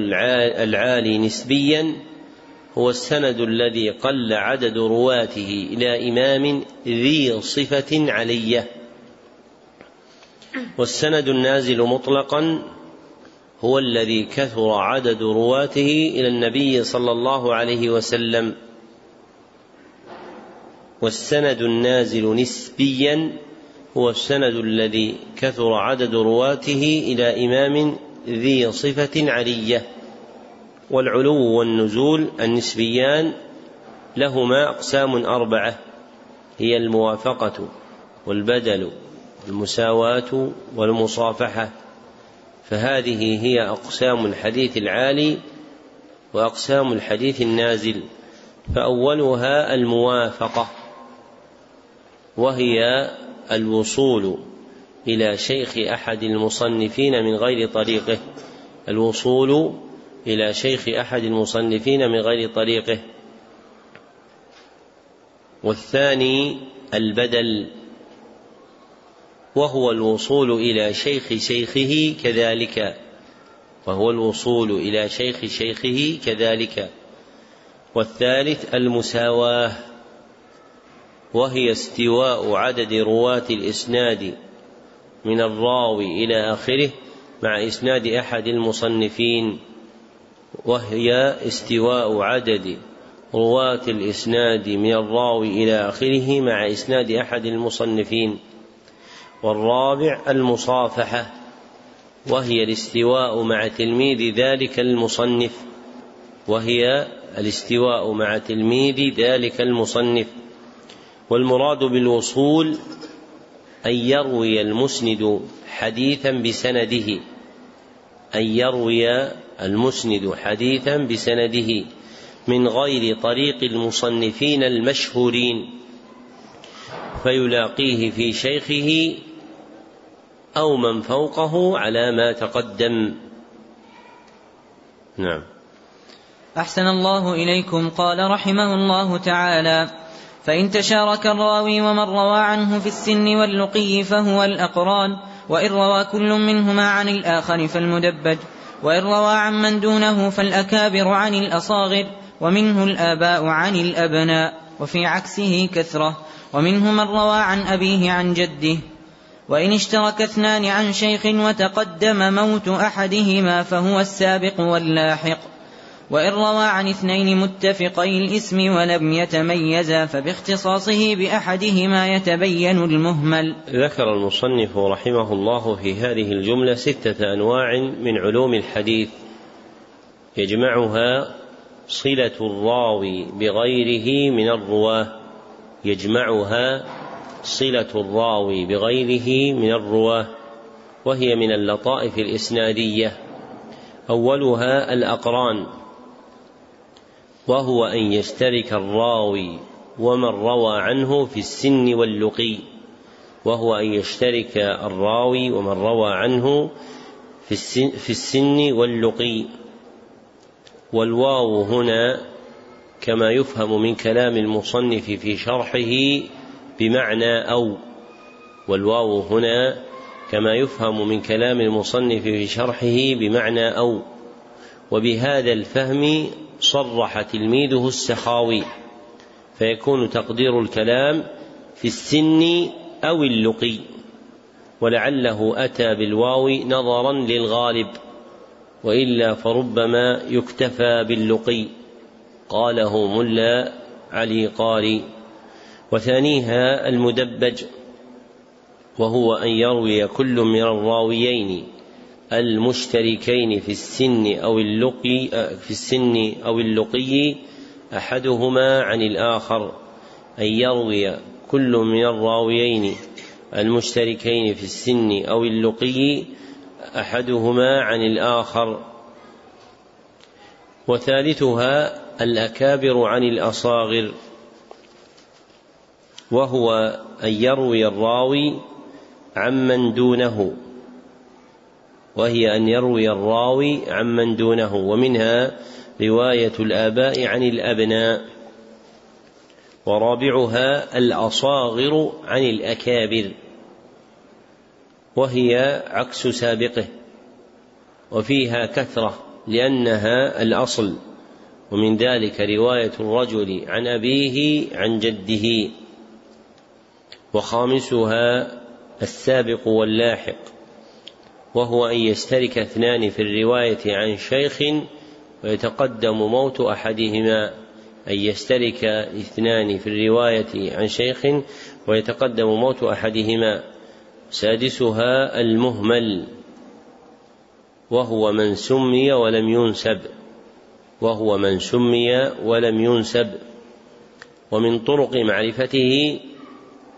العالي نسبيا هو السند الذي قل عدد رواته إلى إمام ذي صفة علية. والسند النازل مطلقا هو الذي كثر عدد رواته إلى النبي صلى الله عليه وسلم. والسند النازل نسبيا هو السند الذي كثر عدد رواته إلى إمام ذي صفة علية. والعلو والنزول النسبيان لهما أقسام أربعة هي الموافقة والبدل والمساواه والمصافحة. فهذه هي أقسام الحديث العالي وأقسام الحديث النازل فأولها الموافقة وهي الوصول إلى شيخ أحد المصنفين من غير طريقه الوصول إلى شيخ أحد المصنفين من غير طريقه والثاني البدل وهو الوصول إلى شيخ شيخه كذلك. وهو الوصول إلى شيخ شيخه كذلك. والثالث المساواة وهي استواء عدد رواة الإسناد من الراوي إلى آخره مع إسناد أحد المصنفين وهي استواء عدد رواة الإسناد من الراوي إلى آخره مع إسناد أحد المصنفين. والرابع المصافحة وهي الاستواء مع تلميذ ذلك المصنف وهي الاستواء مع تلميذ ذلك المصنف. والمراد بالوصول أن يروي المسند حديثا بسنده أن يروي المسند حديثا بسنده من غير طريق المصنفين المشهورين. فيلاقيه في شيخه أو من فوقه على ما تقدم. نعم. أحسن الله إليكم. قال رحمه الله تعالى فإن تشارك الراوي ومن روى عنه في السن واللقي فهو الأقران وإن روى كل منهما عن الآخر فالمدبج وإن روى عن من دونه فالأكابر عن الأصاغر ومنه الآباء عن الأبناء وفي عكسه كثرة ومنه من روى عن أبيه عن جده. وإن اشترك اثنان عن شيخ وتقدم موت أحدهما فهو السابق واللاحق. وإن روى عن اثنين متفقي الإسم ولم يتميزا فباختصاصه بأحدهما يتبين المهمل. ذكر المصنف رحمه الله في هذه الجملة ستة أنواع من علوم الحديث يجمعها صلة الراوي بغيره من الرواة يجمعها صلة الراوي بغيره من الرواه وهي من اللطائف الإسنادية. أولها الأقران وهو أن يشترك الراوي ومن روى عنه في السن واللقي وهو أن يشترك الراوي ومن روى عنه في السن, في السن واللقي. والواو هنا كما يفهم من كلام المصنف في شرحه بمعنى أو والواو هنا كما يفهم من كلام المصنف في شرحه بمعنى أو وبهذا الفهم صرح تلميذه السخاوي فيكون تقدير الكلام في السن أو اللقي ولعله أتى بالواو نظرا للغالب وإلا فربما يكتفى باللقي قاله ملا علي قاري. وثانيها المدبج وهو أن يروي كل من الراويين المشتركين في السن أو اللقي في السن أو اللقي أحدهما عن الآخر أن يروي كل من الراويين المشتركين في السن أو اللقي أحدهما عن الآخر. وثالثها الأكابر عن الأصاغر. وهو أن يروي الراوي عمن دونه وهي أن يروي الراوي عمن دونه ومنها رواية الآباء عن الأبناء ورابعها الأصاغر عن الأكابر وهي عكس سابقه وفيها كثرة لأنها الأصل ومن ذلك رواية الرجل عن أبيه عن جده. وخامسها السابق واللاحق وهو أن يشترك اثنان في الرواية عن شيخ ويتقدم موت أحدهما أن يشترك اثنان في الرواية عن شيخ ويتقدم موت أحدهما. سادسها المهمل وهو من سمي ولم ينسب وهو من سمي ولم ينسب. ومن طرق معرفته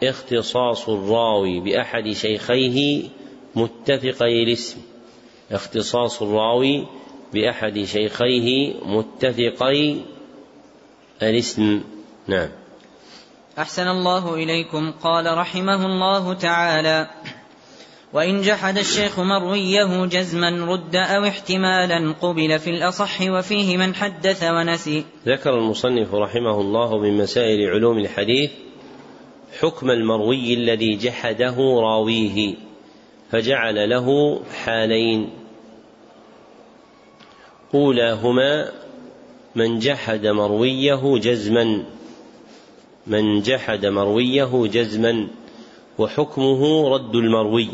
اختصاص الراوي بأحد شيخيه متفقي الاسم اختصاص الراوي بأحد شيخيه متفقي الاسم. نعم. أحسن الله إليكم. قال رحمه الله تعالى وإن جحد الشيخ مرويه جزما رد أو احتمالا قبل في الأصح وفيه من حدث ونسي. ذكر المصنف رحمه الله من مسائل علوم الحديث حكم المروي الذي جحده راويه فجعل له حالين. أولاهما من جحد مرويه جزما. من جحد مرويه جزما. وحكمه رد المروي.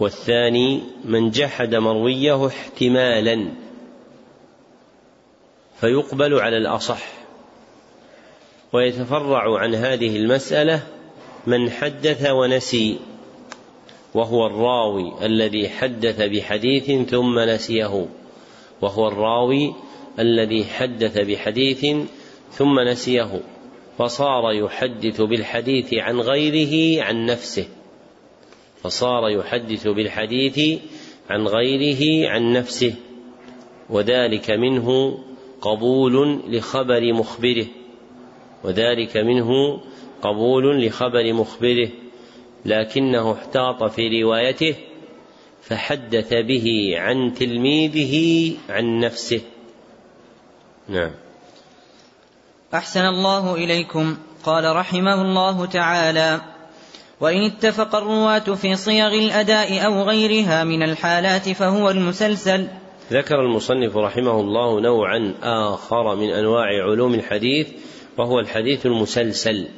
والثاني من جحد مرويه احتمالا. فيقبل على الأصح. ويتفرع عن هذه المسألة من حدث ونسي وهو الراوي الذي حدث بحديث ثم نسيه وهو الراوي الذي حدث بحديث ثم نسيه فصار يحدث بالحديث عن غيره عن نفسه فصار يحدث بالحديث عن غيره عن نفسه وذلك منه قبول لخبر مخبره. وذلك منه قبول لخبر مخبره لكنه احتاط في روايته فحدث به عن تلميذه عن نفسه. نعم. أحسن الله إليكم. قال رحمه الله تعالى وإن اتفق الرواة في صيغ الأداء أو غيرها من الحالات فهو المسلسل. ذكر المصنف رحمه الله نوعا آخر من أنواع علوم الحديث وهو الحديث المسلسل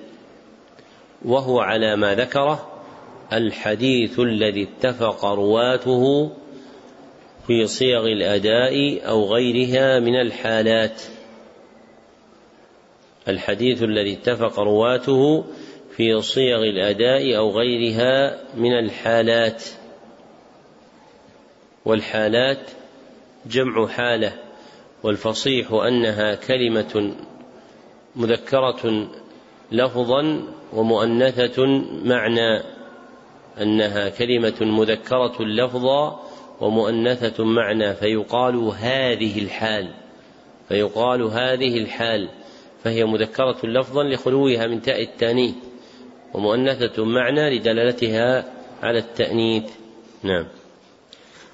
وهو على ما ذكره الحديث الذي اتفق رواته في صيغ الأداء أو غيرها من الحالات. الحديث الذي اتفق رواته في صيغ الأداء أو غيرها من الحالات. والحالات جمع حالة والفصيح أنها كلمة مذكرة لفظا ومؤنثة معنى أنها كلمة مذكرة لفظا ومؤنثة معنى فيقال هذه الحال فيقال هذه الحال فهي مذكرة لفظا لخلوها من تاء التانيث ومؤنثة معنى لدلالتها على التأنيث. نعم.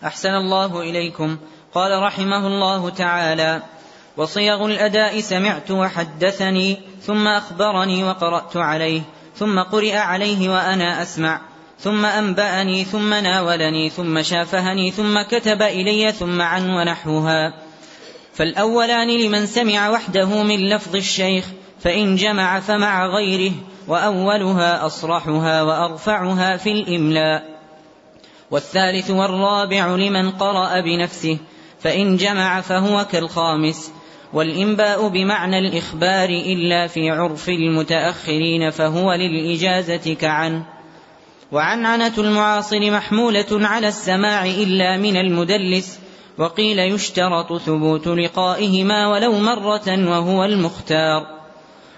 أحسن الله إليكم. قال رحمه الله تعالى وصيغ الأداء سمعت وحدثني ثم أخبرني وقرأت عليه ثم قرئ عليه وأنا أسمع ثم أنبأني ثم ناولني ثم شافهني ثم كتب إلي ثم عن ونحوها. فالأولان لمن سمع وحده من لفظ الشيخ فإن جمع فمع غيره وأولها أصرحها وأرفعها في الإملاء. والثالث والرابع لمن قرأ بنفسه فإن جمع فهو كالخامس والإنباء بمعنى الإخبار إلا في عرف المتأخرين فهو للإجازة كعن. وعنعنة المعاصر محمولة على السماع إلا من المدلس وقيل يشترط ثبوت لقائهما ولو مرة وهو المختار.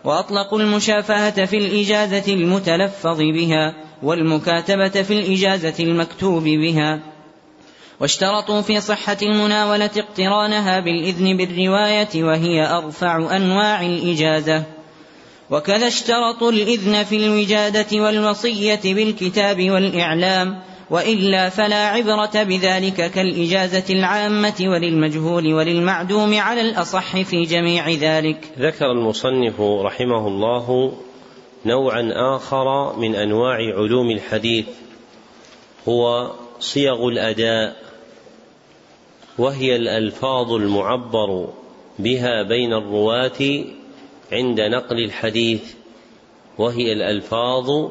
وأطلقوا المشافهة في الإجازة المتلفظ بها والمكاتبة في الإجازة المكتوب بها. واشترطوا في صحة المناولة اقترانها بالإذن بالرواية وهي أرفع أنواع الإجازة. وكذا اشترطوا الإذن في الوجادة والوصية بالكتاب والإعلام وإلا فلا عبرة بذلك كالإجازة العامة وللمجهول وللمعدوم على الأصح في جميع ذلك. ذكر المصنف رحمه الله نوعا آخر من أنواع علوم الحديث هو صيغ الأداء. وهي الألفاظ المعبر بها بين الرواة عند نقل الحديث وهي الألفاظ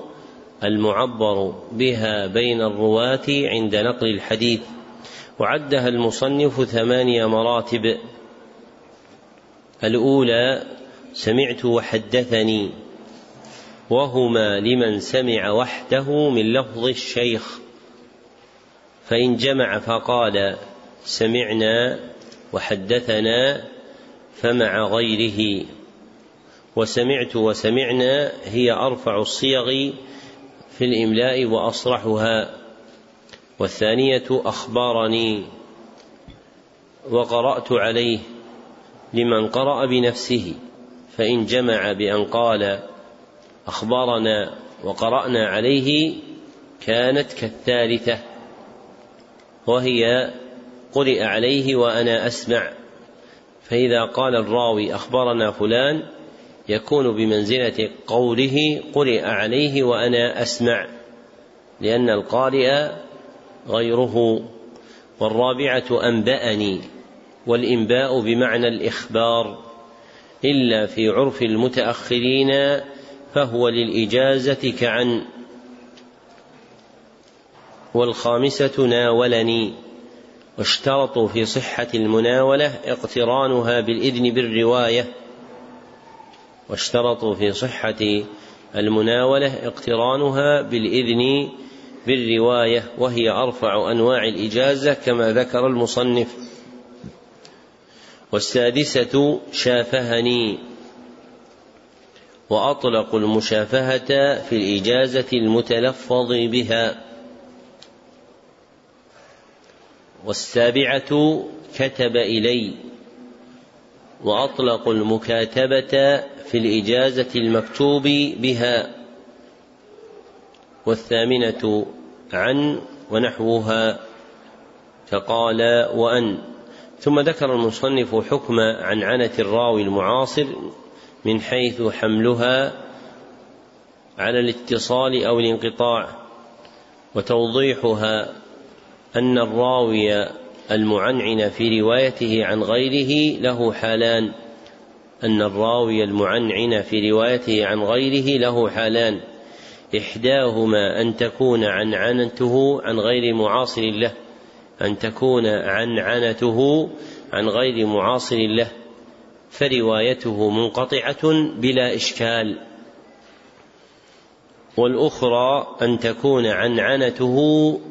المعبر بها بين الرواة عند نقل الحديث. وعدها المصنف ثمانية مراتب. الأولى سمعت وحدثني. وهما لمن سمع وحده من لفظ الشيخ. فإن جمع فقال سمعنا وحدثنا فمع غيره. وسمعت وسمعنا هي أرفع الصيغ في الإملاء وأصرحها. والثانية أخبرني وقرأت عليه لمن قرأ بنفسه فإن جمع بأن قال أخبرنا وقرأنا عليه كانت كالثالثة وهي قرئ عليه وأنا أسمع. فإذا قال الراوي أخبرنا فلان يكون بمنزلة قوله قرئ عليه وأنا أسمع. لأن القارئ غيره والرابعة أنبأني والإنباء بمعنى الإخبار. إلا في عرف المتأخرين فهو للإجازة كعن. والخامسة ناولني. واشترطوا في صحة المناولة اقترانها بالإذن بالرواية. واشترطوا في صحة المناولة اقترانها بالإذن بالرواية وهي أرفع أنواع الإجازة كما ذكر المصنف. والسادسة شافهني. وأطلقوا المشافهة في الإجازة المتلفظ بها. والسابعة كتب إلي وأطلقوا المكاتبة في الإجازة المكتوب بها والثامنة عن ونحوها فقال وأن ثم ذكر المصنف حكم عنعنة الراوي المعاصر من حيث حملها على الاتصال أو الانقطاع وتوضيحها أن الراوي المعنعن في روايته عن غيره له حالان. أن الراوي المعنعن في روايته عن غيره له حالان. إحداهما أن تكون عنعنته عن غير معاصر له. أن تكون عنعنته عن غير معاصر له. فروايته منقطعة بلا إشكال. والأخرى أن تكون عنعنته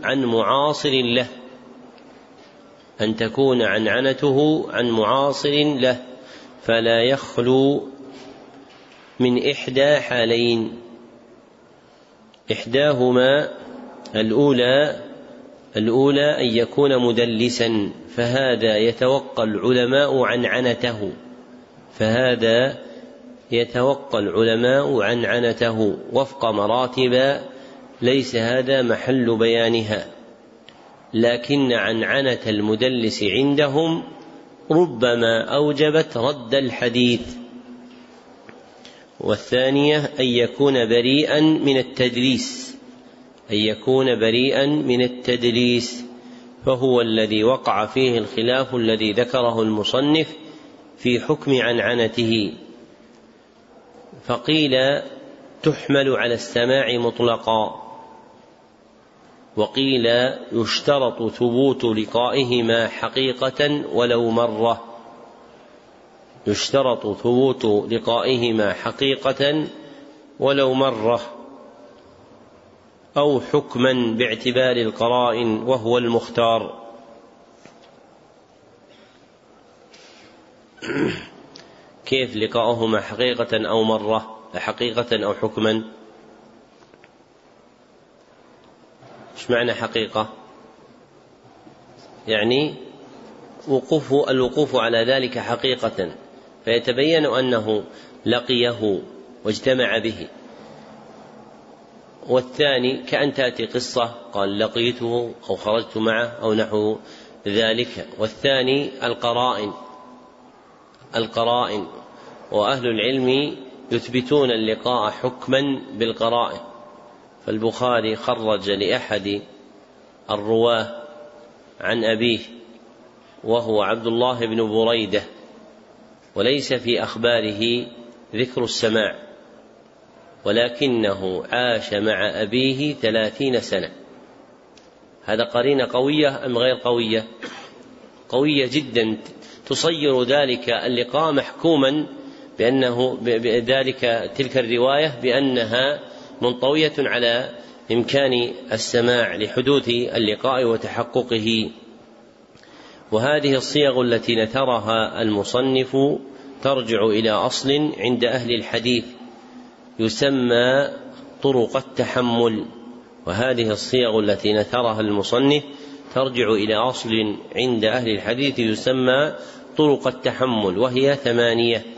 عن معاصر له. أن تكون عنعنته عن معاصر له. فلا يخلو من إحدى حالين. إحداهما الأولى الأولى أن يكون مدلسا فهذا يتوقى العلماء عن عنته فهذا يتوقى العلماء عن عنته وفق مراتب ليس هذا محل بيانها لكن عنعنة المدلس عندهم ربما أوجبت رد الحديث. والثانية أن يكون بريئا من التدليس أن يكون بريئا من التدليس فهو الذي وقع فيه الخلاف الذي ذكره المصنف في حكم عنعنته فقيل تحمل على السماع مطلقا وقيل يشترط ثبوت لقائهما حقيقة ولو مرة يشترط ثبوت لقائهما حقيقة ولو مرة أو حكما باعتبار القرائن وهو المختار. [clears throat] كيف لقاؤهما حقيقة أو مرة حقيقة أو حكما؟ إيش معنى حقيقة؟ يعني وقوف الوقوف على ذلك حقيقة فيتبين أنه لقيه واجتمع به. والثاني كأن تأتي قصة قال لقيته أو خرجت معه أو نحو ذلك. والثاني القرائن. القرائن. وأهل العلم يثبتون اللقاء حكما بالقرائن فالبخاري خرج لأحد الرواة عن أبيه وهو عبد الله بن بريدة وليس في أخباره ذكر السماع ولكنه عاش مع أبيه ثلاثين سنة. هذا قرينة قوية أم غير قوية؟ قوية جدا. تصير ذلك اللقاء محكوما بأنه بذلك تلك الرواية بأنها منطوية على إمكان السماع لحدوث اللقاء وتحققه. وهذه الصيغ التي نثرها المصنف ترجع إلى أصل عند أهل الحديث يسمى طرق التحمل. وهذه الصيغ التي نثرها المصنف ترجع إلى أصل عند أهل الحديث يسمى طرق التحمل وهي ثمانية.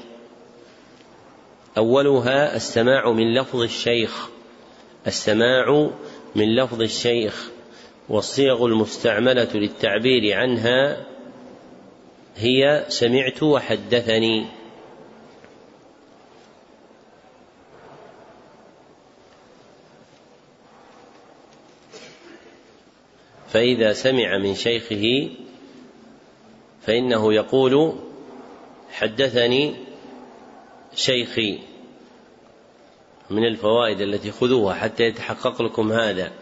أولها السماع من لفظ الشيخ. السماع من لفظ الشيخ. والصيغ المستعملة للتعبير عنها هي سمعت وحدثني. فإذا سمع من شيخه فإنه يقول حدثني شيخي من الفوائد التي خذوها حتى يتحقق لكم هذا.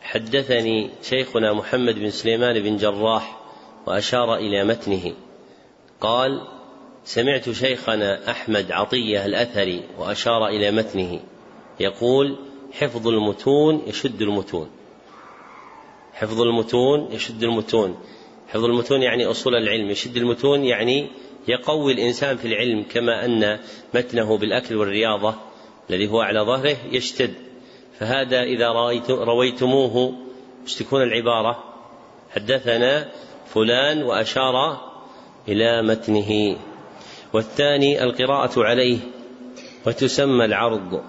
حدثني شيخنا محمد بن سليمان بن جراح وأشار إلى متنه. قال سمعت شيخنا أحمد عطية الأثري وأشار إلى متنه. يقول حفظ المتون يشد المتون. حفظ المتون يشد المتون. حفظ المتون يعني أصول العلم. يشد المتون يعني يقوي الإنسان في العلم كما أن متنه بالأكل والرياضة الذي هو على ظهره يشتد. فهذا إذا رويتموه إيش تكون العبارة. حدثنا فلان وأشار إلى متنه. والثاني القراءة عليه وتسمى العرض.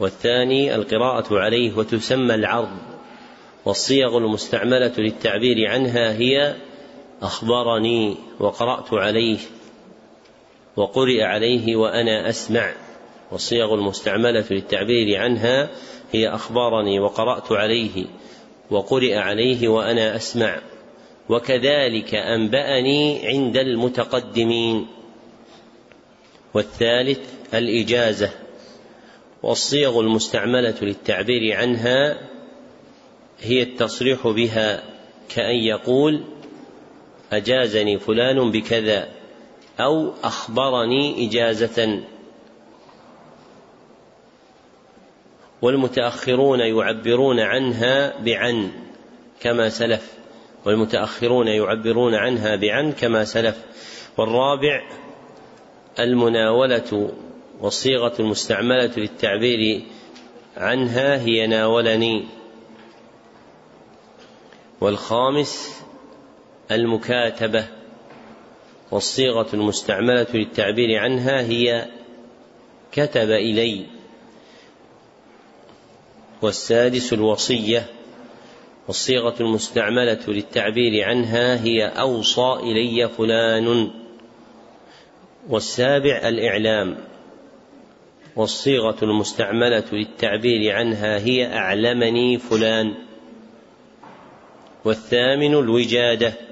والثاني القراءة عليه وتسمى العرض. والصيغ المستعملة للتعبير عنها هي أخبرني وقرأت عليه وقرئ عليه وأنا أسمع والصيغ المستعملة للتعبير عنها هي أخبرني وقرأت عليه وقرئ عليه وأنا أسمع وكذلك أنبأني عند المتقدمين. والثالث الإجازة والصيغ المستعملة للتعبير عنها هي التصريح بها كأن يقول أجازني فلان بكذا أو أخبرني إجازة. والمتأخرون يعبرون عنها بعن كما سلف. والمتأخرون يعبرون عنها بعن كما سلف. والرابع المناولة والصيغة المستعملة للتعبير عنها هي ناولني. والخامس المكاتبة والصيغة المستعملة للتعبير عنها هي كتب إلي. والسادس الوصية والصيغة المستعملة للتعبير عنها هي أوصى إلي فلان. والسابع الإعلام والصيغة المستعملة للتعبير عنها هي أعلمني فلان. والثامن الوجادة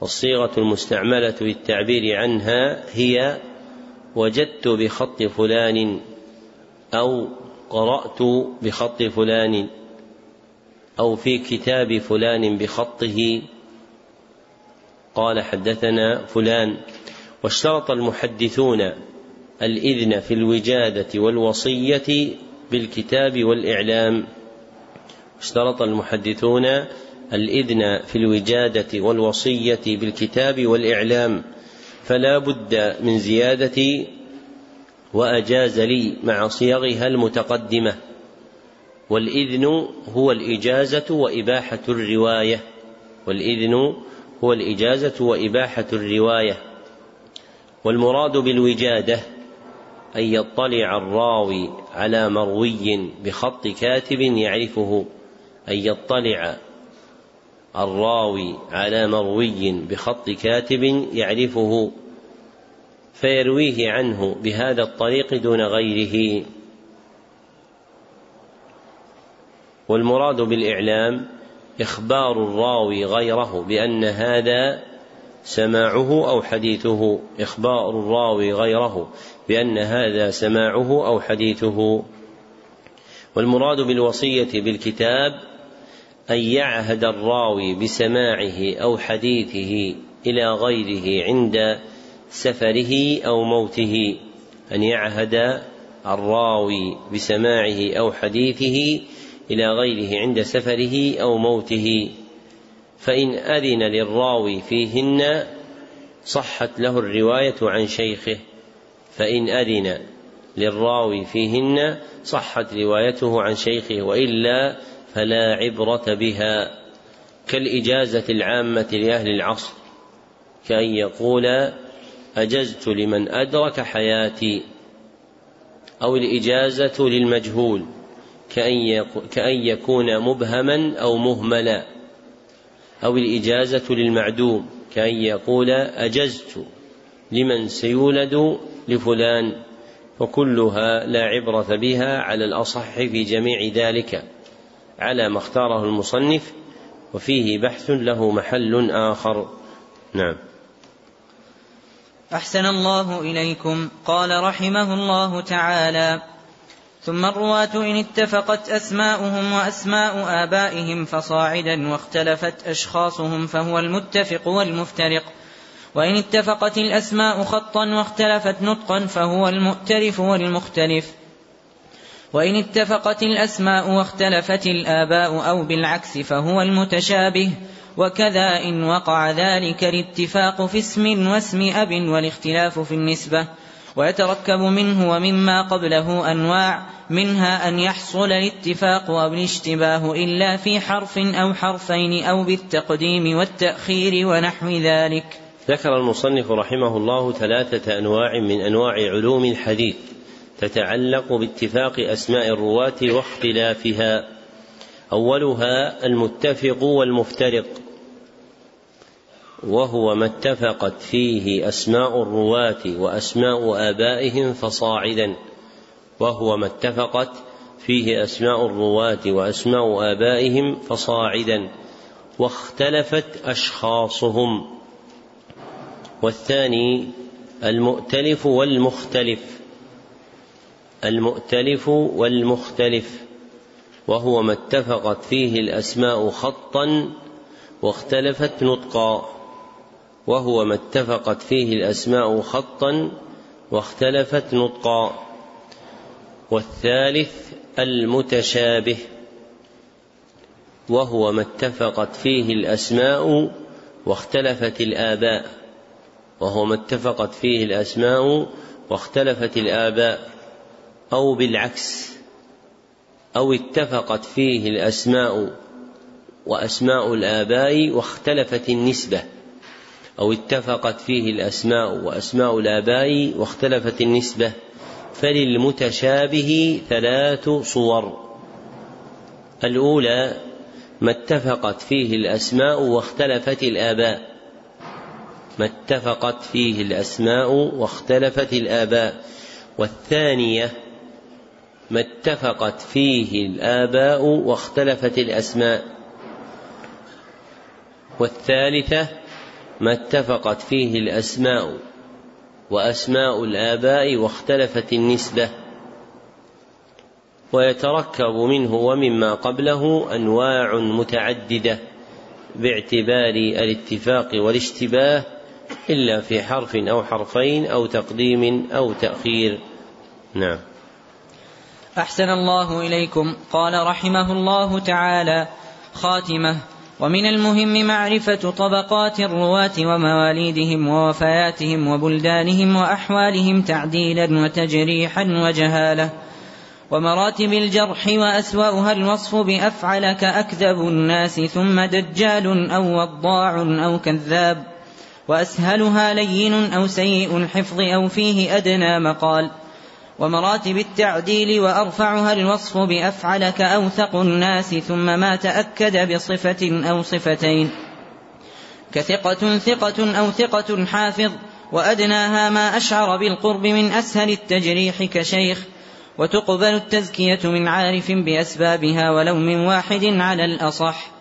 والصيغة المستعملة للتعبير عنها هي وجدت بخط فلان أو قرأت بخط فلان أو في كتاب فلان بخطه. قال حدثنا فلان. واشترط المحدثون الإذن في الوجادة والوصية بالكتاب والإعلام. اشترط المحدثون الإذن في الوجادة والوصية بالكتاب والإعلام فلا بد من زيادة وأجاز لي مع صيغها المتقدمة. والإذن هو الإجازة وإباحة الرواية. والإذن هو الإجازة وإباحة الرواية. والمراد بالوجادة أن يطلع الراوي على مروي بخط كاتب يعرفه أن يطلع الراوي على مروي بخط كاتب يعرفه فيرويه عنه بهذا الطريق دون غيره. والمراد بالإعلام إخبار الراوي غيره بأن هذا سماعه أو حديثه. إخبار الراوي غيره بأن هذا سماعه أو حديثه. والمراد بالوصية بالكتاب أن يعهد الراوي بسماعه أو حديثه إلى غيره عند سفره أو موته. أن يعهد الراوي بسماعه أو حديثه إلى غيره عند سفره أو موته. فإن أذن للراوي فيهن صحت له الرواية عن شيخه. فإن أذن للراوي فيهن صحت روايته عن شيخه وإلا فلا عبرة بها كالإجازة العامة لأهل العصر كأن يقول أجزت لمن أدرك حياتي أو الإجازة للمجهول كأن يكون مبهما أو مهملا أو الإجازة للمعدوم كأن يقول أجزت لمن سيولد لفلان وكلها لا عبرة بها على الأصح في جميع ذلك. على ما اختاره المصنف وفيه بحث له محل آخر. نعم. أحسن الله إليكم. قال رحمه الله تعالى ثم الرواة إن اتفقت أسماؤهم وأسماء آبائهم فصاعدا واختلفت أشخاصهم فهو المتفق والمفترق. وإن اتفقت الأسماء خطا واختلفت نطقا فهو المؤتلف والمختلف. وإن اتفقت الأسماء واختلفت الآباء أو بالعكس فهو المتشابه وكذا إن وقع ذلك الاتفاق في اسم واسم أب والاختلاف في النسبة ويتركب منه ومما قبله أنواع منها أن يحصل الاتفاق أو الاشتباه إلا في حرف أو حرفين أو بالتقديم والتأخير ونحو ذلك. ذكر المصنف رحمه الله ثلاثة أنواع من أنواع علوم الحديث. تتعلق باتفاق أسماء الرواة واختلافها. أولها المتفق والمفترق وهو ما اتفقت فيه أسماء الرواة وأسماء آبائهم فصاعدا وهو ما اتفقت فيه أسماء الرواة وأسماء آبائهم فصاعدا واختلفت أشخاصهم. والثاني المؤتلف والمختلف. المؤتلف والمختلف وهو ما اتفقت فيه الأسماء خطا واختلفت نطقا وهو ما اتفقت فيه الأسماء خطا واختلفت نطقا. والثالث المتشابه وهو ما اتفقت فيه الأسماء واختلفت الآباء وهو ما اتفقت فيه الأسماء واختلفت الآباء. أو بالعكس أو اتفقت فيه الأسماء وأسماء الآباء واختلفت النسبة. أو اتفقت فيه الأسماء وأسماء الآباء واختلفت النسبة. فللمتشابه ثلاث صور. الأولى ما اتفقت فيه الأسماء واختلفت الآباء. ما اتفقت فيه الأسماء واختلفت الآباء. والثانية ما اتفقت فيه الآباء واختلفت الأسماء. والثالثة ما اتفقت فيه الأسماء وأسماء الآباء واختلفت النسبة. ويتركب منه ومما قبله أنواع متعددة باعتبار الاتفاق والاشتباه إلا في حرف أو حرفين أو تقديم أو تأخير. نعم. أحسن الله إليكم. قال رحمه الله تعالى خاتمة. ومن المهم معرفة طبقات الرواة ومواليدهم ووفياتهم وبلدانهم وأحوالهم تعديلا وتجريحا وجهالة. ومراتب الجرح وأسوأها الوصف بأفعل كأكذب الناس ثم دجال أو وضاع أو كذاب. وأسهلها لين أو سيء الحفظ أو فيه أدنى مقال. ومراتب التعديل وأرفعها الوصف بأفعل كأوثق الناس ثم ما تأكد بصفة أو صفتين. كثقة ثقة أو ثقة حافظ وأدناها ما أشعر بالقرب من أسهل التجريح كشيخ. وتقبل التزكية من عارف بأسبابها ولو من واحد على الأصح.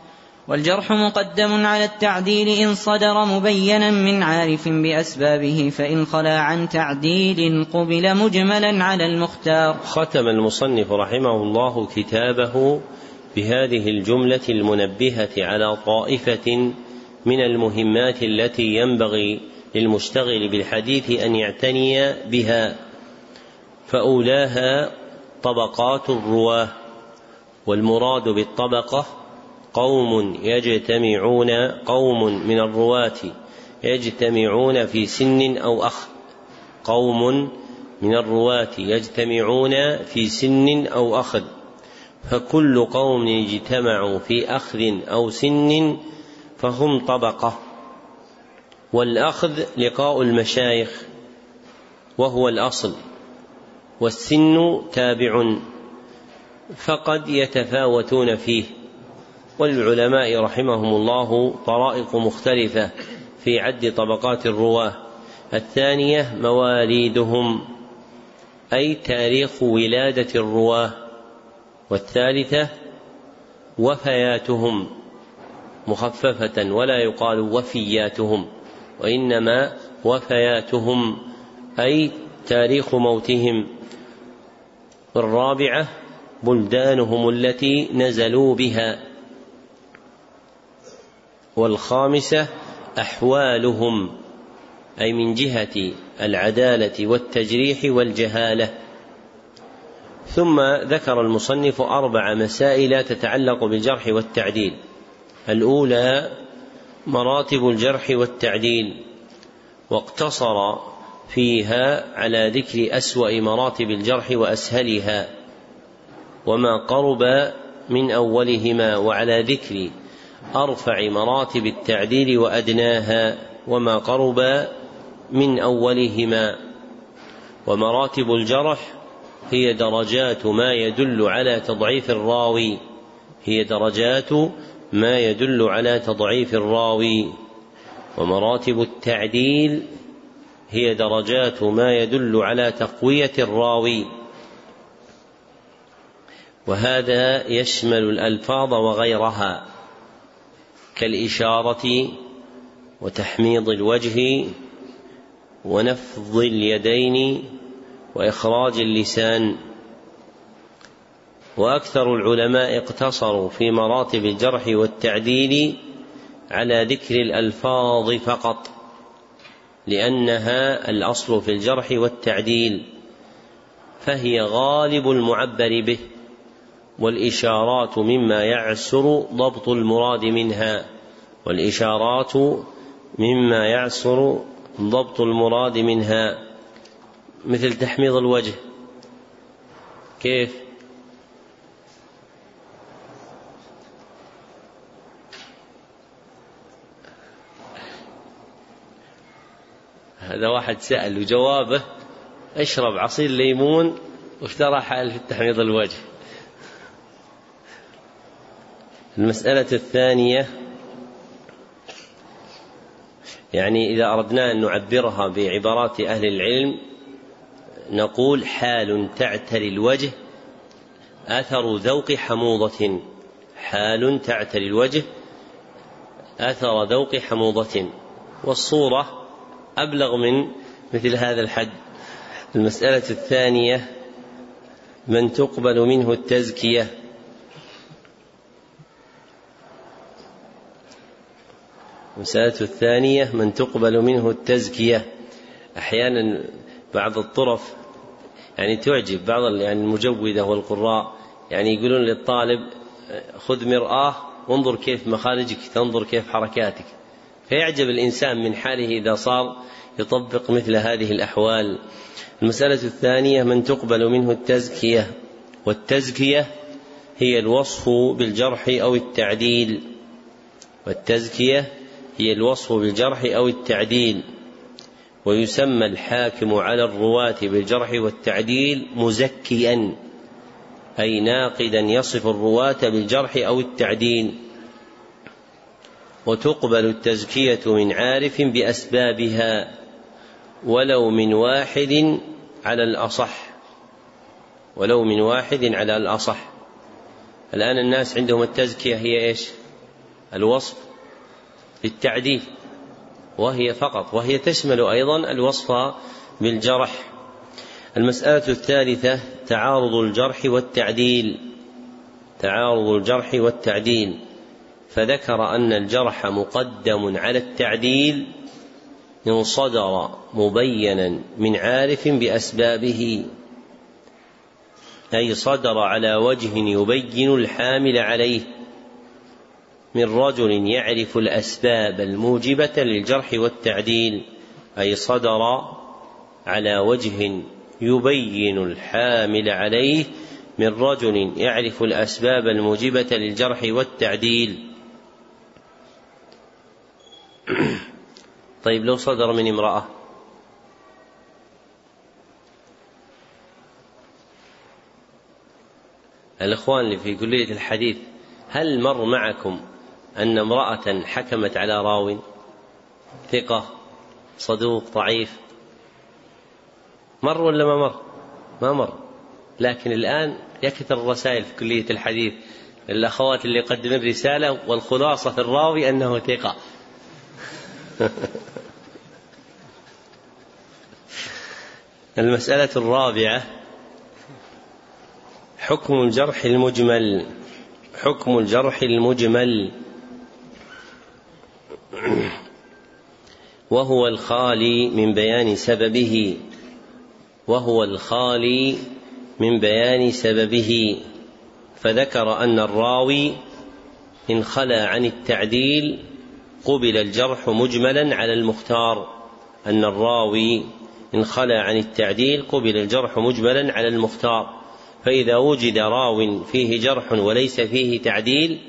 والجرح مقدم على التعديل إن صدر مبينا من عارف بأسبابه فإن خلا عن تعديل قبل مجملا على المختار. ختم المصنف رحمه الله كتابه بهذه الجملة المنبهة على طائفة من المهمات التي ينبغي للمشتغل بالحديث أن يعتني بها فأولاها طبقات الرواة والمراد بالطبقة قوم يجتمعون قوم من الرواة يجتمعون في سن أو أخ. قوم من الرواة يجتمعون في سن أو أخذ فكل قوم اجتمعوا في أخذ أو سن فهم طبقة. والأخذ لقاء المشايخ وهو الأصل. والسن تابع فقد يتفاوتون فيه. وللعلماء رحمهم الله طرائق مختلفة في عد طبقات الرواة. الثانية مواليدهم أي تاريخ ولادة الرواة. والثالثة وفياتهم مخففة ولا يقال وفياتهم وإنما وفياتهم أي تاريخ موتهم. والرابعة بلدانهم التي نزلوا بها. والخامسة أحوالهم أي من جهة العدالة والتجريح والجهالة. ثم ذكر المصنف أربع مسائل تتعلق بالجرح والتعديل. الأولى مراتب الجرح والتعديل واقتصر فيها على ذكر أسوأ مراتب الجرح وأسهلها وما قرب من أولهما وعلى ذكر أرفع مراتب التعديل وأدناها وما قرب من أولهما. ومراتب الجرح هي درجات ما يدل على تضعيف الراوي. هي درجات ما يدل على تضعيف الراوي. ومراتب التعديل هي درجات ما يدل على تقوية الراوي. وهذا يشمل الألفاظ وغيرها. كالإشارة وتحميض الوجه ونفض اليدين وإخراج اللسان. وأكثر العلماء اقتصروا في مراتب الجرح والتعديل على ذكر الألفاظ فقط لأنها الأصل في الجرح والتعديل فهي غالب المعبر به. والإشارات مما يعسر ضبط المراد منها والإشارات مما يعسر ضبط المراد منها. مثل تحميض الوجه. كيف؟ هذا واحد سأل وجوابه أشرب عصير ليمون واشترى حال في تحميض الوجه. المسألة الثانية يعني إذا أردنا أن نعبرها بعبارات أهل العلم نقول حال تعتري الوجه أثر ذوق حموضة. حال تعتري الوجه أثر ذوق حموضة. والصورة أبلغ من مثل هذا الحد. المسألة الثانية من تقبل منه التزكية. المسألة الثانية من تقبل منه التزكية. أحيانا بعض الطرف يعني تعجب بعض يعني المجودة والقراء يعني يقولون للطالب خذ مرآة وانظر كيف مخارجك تنظر كيف حركاتك. فيعجب الإنسان من حاله إذا صار يطبق مثل هذه الأحوال. المسألة الثانية من تقبل منه التزكية. والتزكية هي الوصف بالجرح أو التعديل. والتزكية هي الوصف بالجرح أو التعديل ويسمى الحاكم على الرواة بالجرح والتعديل مزكيا أي ناقدا يصف الرواة بالجرح أو التعديل. وتقبل التزكية من عارف بأسبابها ولو من واحد على الأصح ولو من واحد على الأصح. الآن الناس عندهم التزكية هي إيش؟ الوصف بالتعديل وهي فقط وهي تشمل أيضا الوصف بالجرح. المسألة الثالثة تعارض الجرح والتعديل. تعارض الجرح والتعديل. فذكر أن الجرح مقدم على التعديل إن صدر مبينا من عارف بأسبابه. أي صدر على وجه يبين الحامل عليه. من رجل يعرف الأسباب الموجبة للجرح والتعديل أي صدر على وجه يبين الحامل عليه من رجل يعرف الأسباب الموجبة للجرح والتعديل. [clears throat] طيب لو صدر من امرأة. الإخوان اللي في كلية الحديث هل مر معكم أن امرأة حكمت على راو ثقة صدوق ضعيف. مر ولا ما مر؟ ما مر. لكن الآن يكثر الرسائل في كلية الحديث الأخوات اللي يقدمون رسالة والخلاصة في الراوي أنه ثقة. [laughs] المسألة الرابعة حكم الجرح المجمل. حكم الجرح المجمل. وهو الخالي من بيان سببه. وهو الخالي من بيان سببه. فذكر أن الراوي إن خلا عن التعديل قبل الجرح مجملا على المختار. أن الراوي إن خلا عن التعديل قبل الجرح مجملا على المختار. فإذا وجد راو فيه جرح وليس فيه تعديل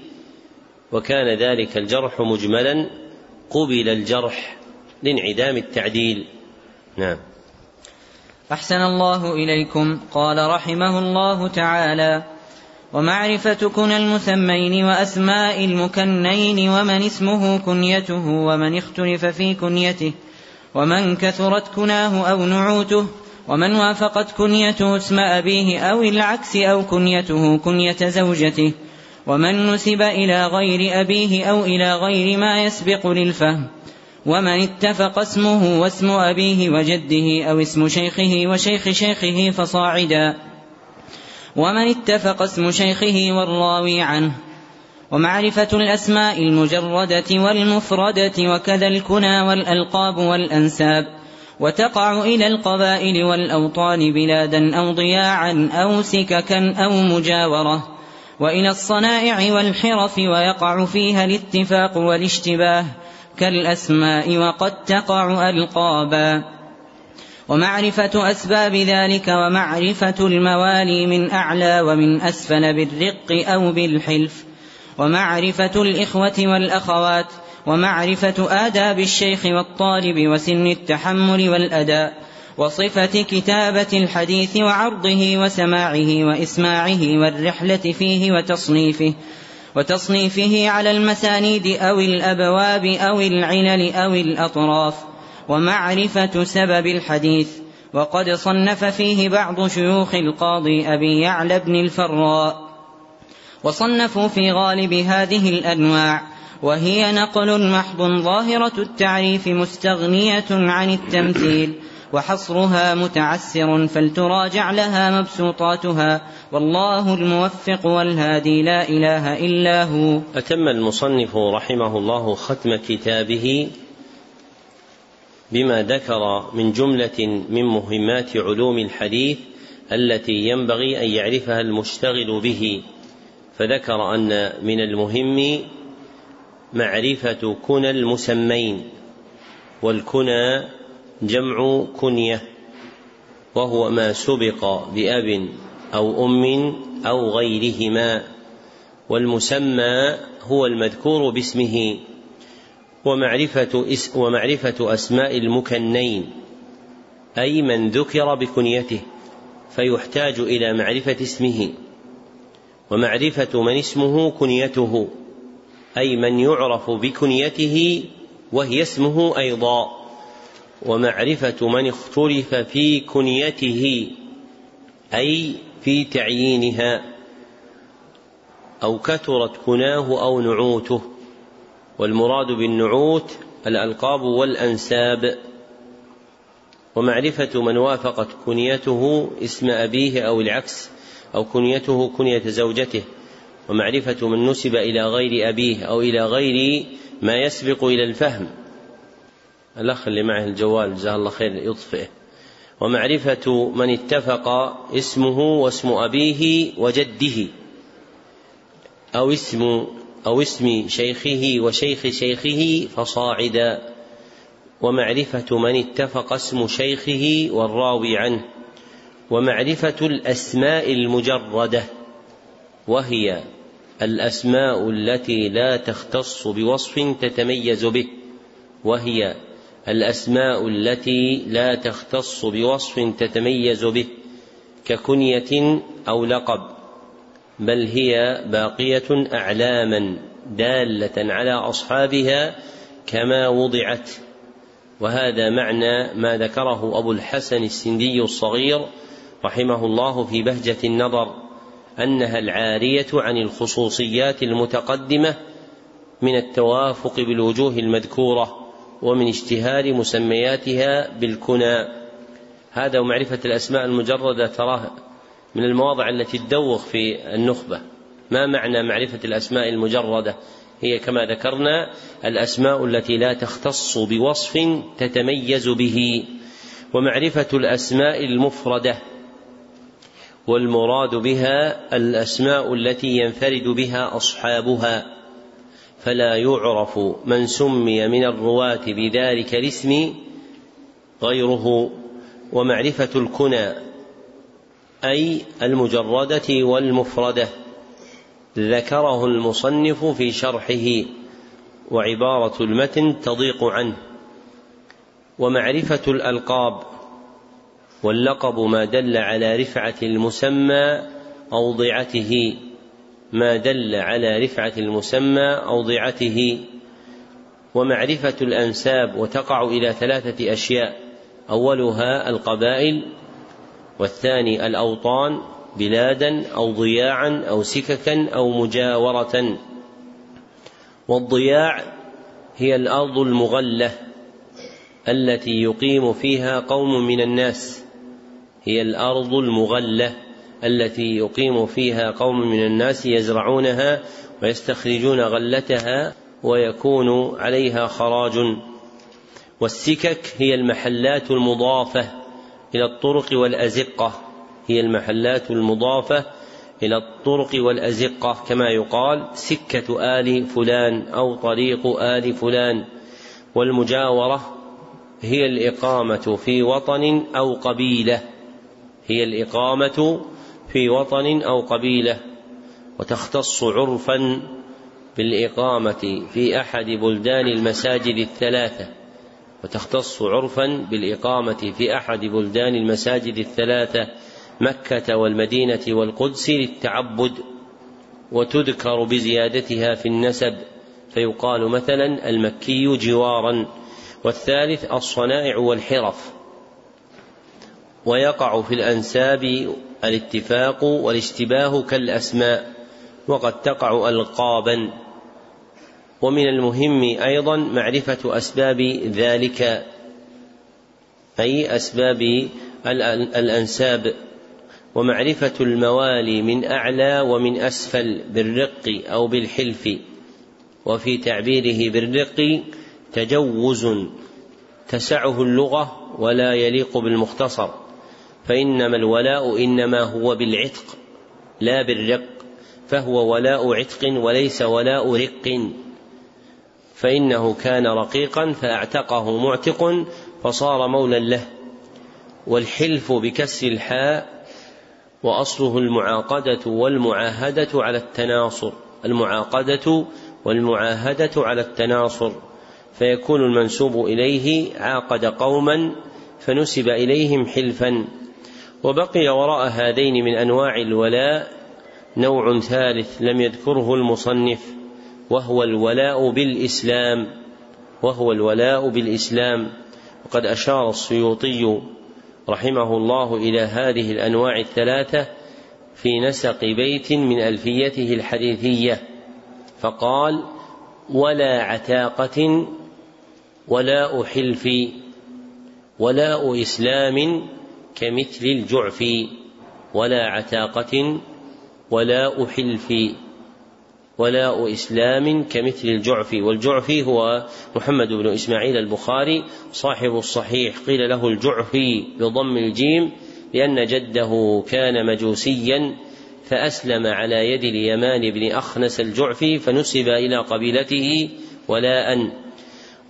وكان ذلك الجرح مجملا قبل الجرح لانعدام التعديل. نعم. أحسن الله إليكم. قال رحمه الله تعالى ومعرفة كنى المسمين وأسماء المكنين ومن اسمه كنيته ومن اختلف في كنيته ومن كثرت كناه أو نعوته ومن وافقت كنيته اسم أبيه أو العكس أو كنيته كنية زوجته ومن نسب إلى غير أبيه أو إلى غير ما يسبق للفهم ومن اتفق اسمه واسم أبيه وجده أو اسم شيخه وشيخ شيخه فصاعدا ومن اتفق اسم شيخه والراوي عنه ومعرفة الأسماء المجردة والمفردة وكذا الكنى والألقاب والأنساب وتقع إلى القبائل والأوطان بلادا أو ضياعا أو سككا أو مجاورة. وإلى الصنائع والحرف ويقع فيها الاتفاق والاشتباه كالأسماء وقد تقع ألقابا. ومعرفة أسباب ذلك ومعرفة الموالي من أعلى ومن أسفل بالرق أو بالحلف. ومعرفة الإخوة والأخوات. ومعرفة آداب الشيخ والطالب وسن التحمل والأداء. وصفة كتابة الحديث وعرضه وسماعه وإسماعه والرحلة فيه وتصنيفه وتصنيفه على المسانيد أو الأبواب أو العلل أو الأطراف ومعرفة سبب الحديث وقد صنف فيه بعض شيوخ القاضي أبي يعلى بن الفراء. وصنفوا في غالب هذه الأنواع وهي نقل محض ظاهرة التعريف مستغنية عن التمثيل وحصرها متعسر فلتراجع لها مبسوطاتها والله الموفق والهادي لا إله إلا هو. أتم المصنف رحمه الله ختم كتابه بما ذكر من جملة من مهمات علوم الحديث التي ينبغي أن يعرفها المشتغل به فذكر أن من المهم معرفة كنى المسمين والكنى جمع كنية وهو ما سبق بأب أو أم أو غيرهما والمسمى هو المذكور باسمه ومعرفة ومعرفة أسماء المكنين أي من ذكر بكنيته فيحتاج إلى معرفة اسمه ومعرفة من اسمه كنيته أي من يعرف بكنيته وهي اسمه أيضا. ومعرفة من اختلف في كنيته أي في تعيينها أو كثرت كناه أو نعوته. والمراد بالنعوت الألقاب والأنساب. ومعرفة من وافقت كنيته اسم أبيه أو العكس أو كنيته كنية زوجته. ومعرفة من نسب إلى غير أبيه أو إلى غير ما يسبق إلى الفهم. الأخ اللي معه الجوال جزاه الله خير يطفئه. ومعرفة من اتفق اسمه واسم أبيه وجده أو اسم أو اسم شيخه وشيخ شيخه فصاعدا. ومعرفة من اتفق اسم شيخه والراوي عنه. ومعرفة الأسماء المجردة وهي الأسماء التي لا تختص بوصف تتميز به وهي الأسماء التي لا تختص بوصف تتميز به ككنية أو لقب بل هي باقية أعلاما دالة على أصحابها كما وضعت. وهذا معنى ما ذكره أبو الحسن السندي الصغير رحمه الله في بهجة النظر أنها العارية عن الخصوصيات المتقدمة من التوافق بالوجوه المذكورة. ومن اشتهار مسمياتها بالكنى. هذا ومعرفة الأسماء المجردة تراه من المواضع التي تدوخ في النخبة. ما معنى معرفة الأسماء المجردة؟ هي كما ذكرنا الأسماء التي لا تختص بوصف تتميز به. ومعرفة الأسماء المفردة والمراد بها الأسماء التي ينفرد بها أصحابها. فلا يعرف من سمي من الرواة بذلك الاسم غيره. ومعرفة الكنى أي المجردة والمفردة ذكره المصنف في شرحه وعبارة المتن تضيق عنه. ومعرفة الألقاب واللقب ما دل على رفعة المسمى أو ضعته. ما دل على رفعة المسمى أو ضعته ومعرفة الأنساب وتقع إلى ثلاثة أشياء أولها القبائل والثاني الأوطان بلادا أو ضياعا أو سككا أو مجاورة. والضياع هي الأرض المغلة التي يقيم فيها قوم من الناس هي الأرض المغلة. التي يقيم فيها قوم من الناس يزرعونها ويستخرجون غلتها ويكون عليها خراج. والسكك هي المحلات المضافة إلى الطرق والأزقة. هي المحلات المضافة إلى الطرق والأزقة. كما يقال سكة آل فلان أو طريق آل فلان. والمجاورة هي الإقامة في وطن أو قبيلة. هي الإقامة في وطن أو قبيلة وتختص عرفا بالإقامة في أحد بلدان المساجد الثلاثة وتختص عرفا بالإقامة في أحد بلدان المساجد الثلاثة مكة والمدينة والقدس للتعبد وتذكر بزيادتها في النسب فيقال مثلا المكي جوارا والثالث الصنائع والحرف ويقع في الأنساب الاتفاق والاشتباه كالأسماء وقد تقع ألقابا. ومن المهم أيضا معرفة أسباب ذلك أي أسباب الأنساب. ومعرفة الموالي من أعلى ومن أسفل بالرق أو بالحلف. وفي تعبيره بالرق تجوز تسعه اللغة ولا يليق بالمختصر. فإنما الولاء إنما هو بالعتق لا بالرق فهو ولاء عتق وليس ولاء رق. فإنه كان رقيقا فأعتقه معتق فصار مولا له. والحلف بكسر الحاء وأصله المعاقدة والمعاهدة على التناصر المعاقدة والمعاهدة على التناصر. فيكون المنسوب إليه عاقد قوما فنسب إليهم حلفا. وبقي وراء هذين من أنواع الولاء نوع ثالث لم يذكره المصنف وهو الولاء بالإسلام وهو الولاء بالإسلام. وقد أشار السيوطي رحمه الله إلى هذه الأنواع الثلاثة في نسق بيت من ألفيته الحديثية فقال ولا عتاقة ولاء حلف ولاء إسلام كمثل الجعف ولا عتاقة ولاء حلف ولاء إسلام كمثل الجعفي والجعفي هو محمد بن إسماعيل البخاري صاحب الصحيح. قيل له الجعفي بضم الجيم لأن جده كان مجوسيا فأسلم على يد اليمان بن أخنس الجعفي فنسب إلى قبيلته ولاء.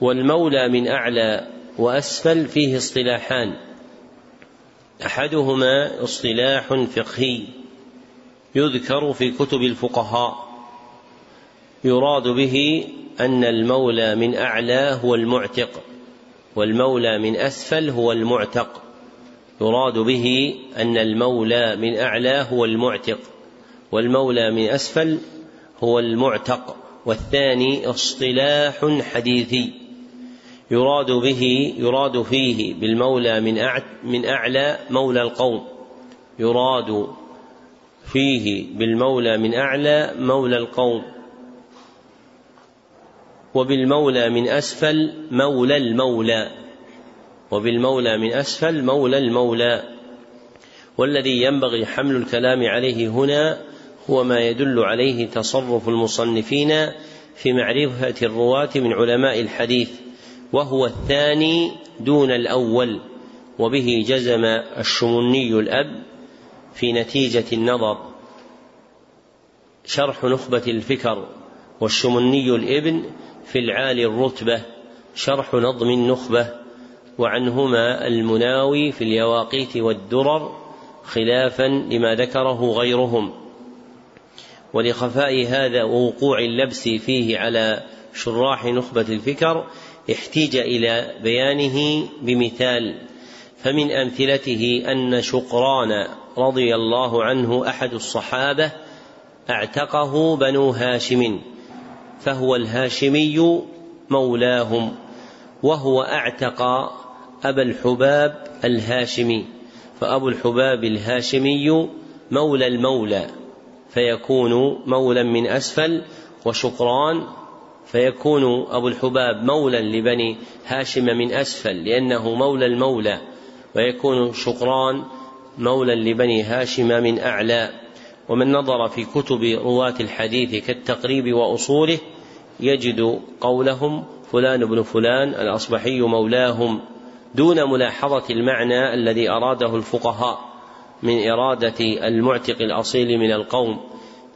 والمولى من أعلى وأسفل فيه اصطلاحان. أحدهما اصطلاح فقهي يذكر في كتب الفقهاء يراد به أن المولى من أعلى هو المعتق والمولى من أسفل هو المعتق. يراد به أن المولى من أعلى هو المعتق والمولى من أسفل هو المعتق والثاني اصطلاح حديثي. يراد به يراد فيه بالمولى من من أعلى مولى القوم. يراد فيه بالمولى من أعلى مولى القوم. وبالمولى من أسفل مولى المولى. وبالمولى من أسفل مولى المولى. والذي ينبغي حمل الكلام عليه هنا هو ما يدل عليه تصرف المصنفين في معرفة الرواة من علماء الحديث. وهو الثاني دون الأول وبه جزم الشمني الأب في نتيجة النظر. شرح نخبة الفكر والشمني الابن في العالي الرتبة شرح نظم النخبة وعنهما المناوي في اليواقيت والدرر خلافا لما ذكره غيرهم. ولخفاء هذا ووقوع اللبس فيه على شراح نخبة الفكر احتيج إلى بيانه بمثال فمن أمثلته أن شقران رضي الله عنه أحد الصحابة اعتقه بنو هاشم فهو الهاشمي مولاهم وهو أعتق أبا الحباب الهاشمي فأبو الحباب الهاشمي مولى المولى فيكون مولى من أسفل وشقران فيكون أبو الحباب مولى لبني هاشم من أسفل لأنه مولى المولى ويكون شقران مولى لبني هاشم من أعلى. ومن نظر في كتب رواة الحديث كالتقريب وأصوله يجد قولهم فلان بن فلان الأصبحي مولاهم دون ملاحظة المعنى الذي أراده الفقهاء من إرادة المعتق الأصيل من القوم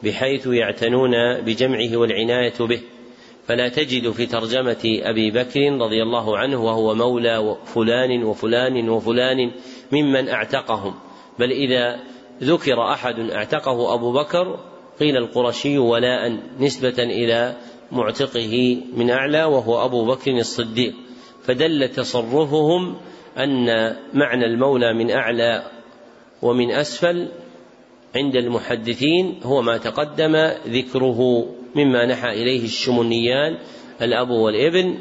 بحيث يعتنون بجمعه والعناية به. فلا تجد في ترجمة أبي بكر رضي الله عنه وهو مولى فلان وفلان وفلان ممن أعتقهم. بل إذا ذكر أحد أعتقه أبو بكر قيل القرشي ولاء نسبة إلى معتقه من أعلى وهو أبو بكر الصديق. فدل تصرفهم أن معنى المولى من أعلى ومن أسفل عند المحدثين هو ما تقدم ذكره. مما نحى إليه الشمنيان الأب والابن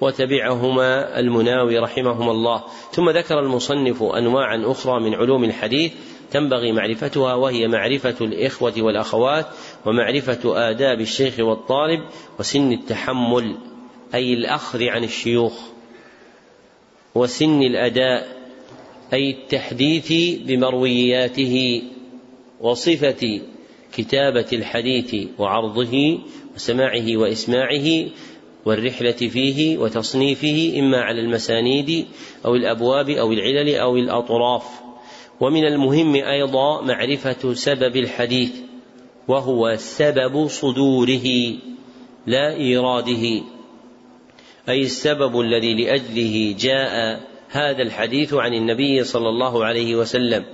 وتبعهما المناوي رحمهما الله. ثم ذكر المصنف أنواعا أخرى من علوم الحديث تنبغي معرفتها وهي معرفة الإخوة والأخوات ومعرفة آداب الشيخ والطالب وسن التحمل أي الأخذ عن الشيوخ وسن الأداء أي التحديث بمروياته وصفة كتابة الحديث وعرضه وسماعه وإسماعه والرحلة فيه وتصنيفه إما على المسانيد أو الأبواب أو العلل أو الأطراف. ومن المهم أيضا معرفة سبب الحديث وهو سبب صدوره لا إيراده. أي السبب الذي لأجله جاء هذا الحديث عن النبي صلى الله عليه وسلم.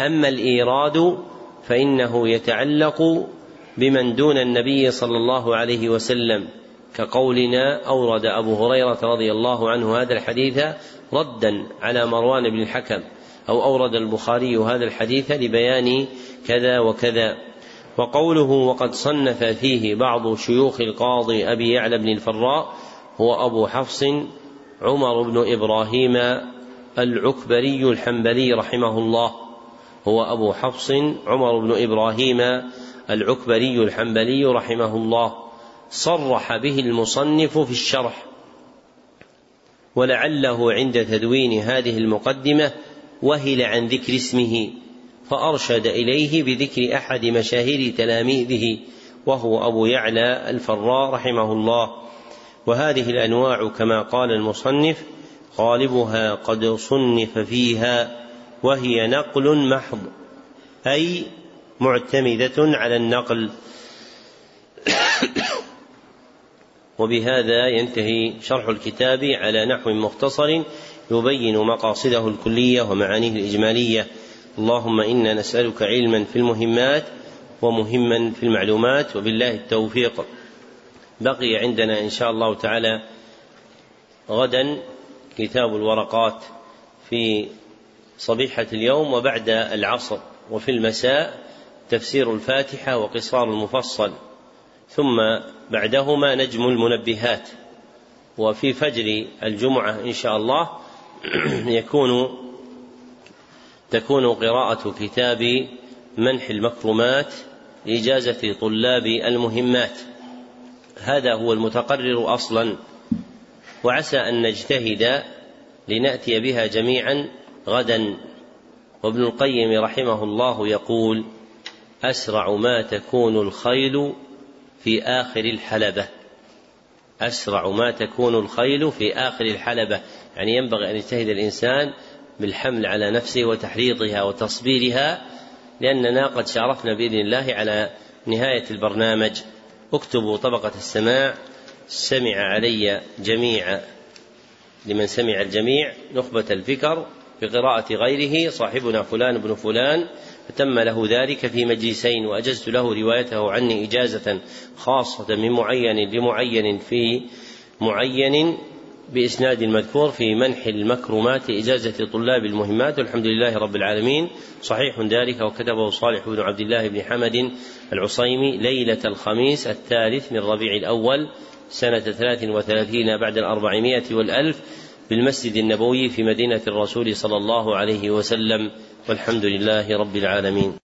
أما الإيراد فإنه يتعلق بمن دون النبي صلى الله عليه وسلم كقولنا أورد أبو هريرة رضي الله عنه هذا الحديث ردا على مروان بن الحكم أو أورد البخاري هذا الحديث لبيان كذا وكذا. وقوله وقد صنف فيه بعض شيوخ القاضي أبي يعلى بن الفراء هو أبو حفص عمر بن إبراهيم العكبري الحنبلي رحمه الله. هو أبو حفص عمر بن إبراهيم العكبري الحنبلي رحمه الله. صرح به المصنف في الشرح. ولعله عند تدوين هذه المقدمة وهل عن ذكر اسمه. فأرشد إليه بذكر أحد مشاهير تلاميذه وهو أبو يعلى الفراء رحمه الله. وهذه الأنواع كما قال المصنف غالبها قد صنف فيها وهي نقل محض أي معتمدة على النقل. [coughs] وبهذا ينتهي شرح الكتاب على نحو مختصر يبين مقاصده الكلية ومعانيه الإجمالية. اللهم إنا نسألك علما في المهمات ومهما في المعلومات وبالله التوفيق. بقي عندنا إن شاء الله تعالى غدا كتاب الورقات في صبيحة اليوم وبعد العصر وفي المساء تفسير الفاتحة وقصار المفصل ثم بعدهما نجم المنبهات وفي فجر الجمعة إن شاء الله [clears throat] يكون تكون قراءة كتاب منح المكرمات لإجازة طلاب المهمات. هذا هو المتقرر أصلا وعسى أن نجتهد لنأتي بها جميعا غدا. وابن القيم رحمه الله يقول أسرع ما تكون الخيل في آخر الحلبة. أسرع ما تكون الخيل في آخر الحلبة. يعني ينبغي أن يجتهد الإنسان بالحمل على نفسه وتحريضها وتصبيرها لأننا قد شارفنا بإذن الله على نهاية البرنامج. اكتبوا طبقة السماع. سمع علي جميع لمن سمع الجميع نخبة الفكر. بقراءة غيره صاحبنا فلان بن فلان فتم له ذلك في مجلسين وأجزت له روايته عني إجازة خاصة من معين لمعين في معين بإسناد المذكور في منح المكرمات إجازة طلاب المهمات والحمد لله رب العالمين. صحيح ذلك وكتبه صالح بن عبد الله بن حمد العصيمي ليلة الخميس الثالث من ربيع الأول سنة ثلاث وثلاثين بعد الأربعمائة والألف. بالمسجد النبوي في مدينة الرسول صلى الله عليه وسلم والحمد لله رب العالمين.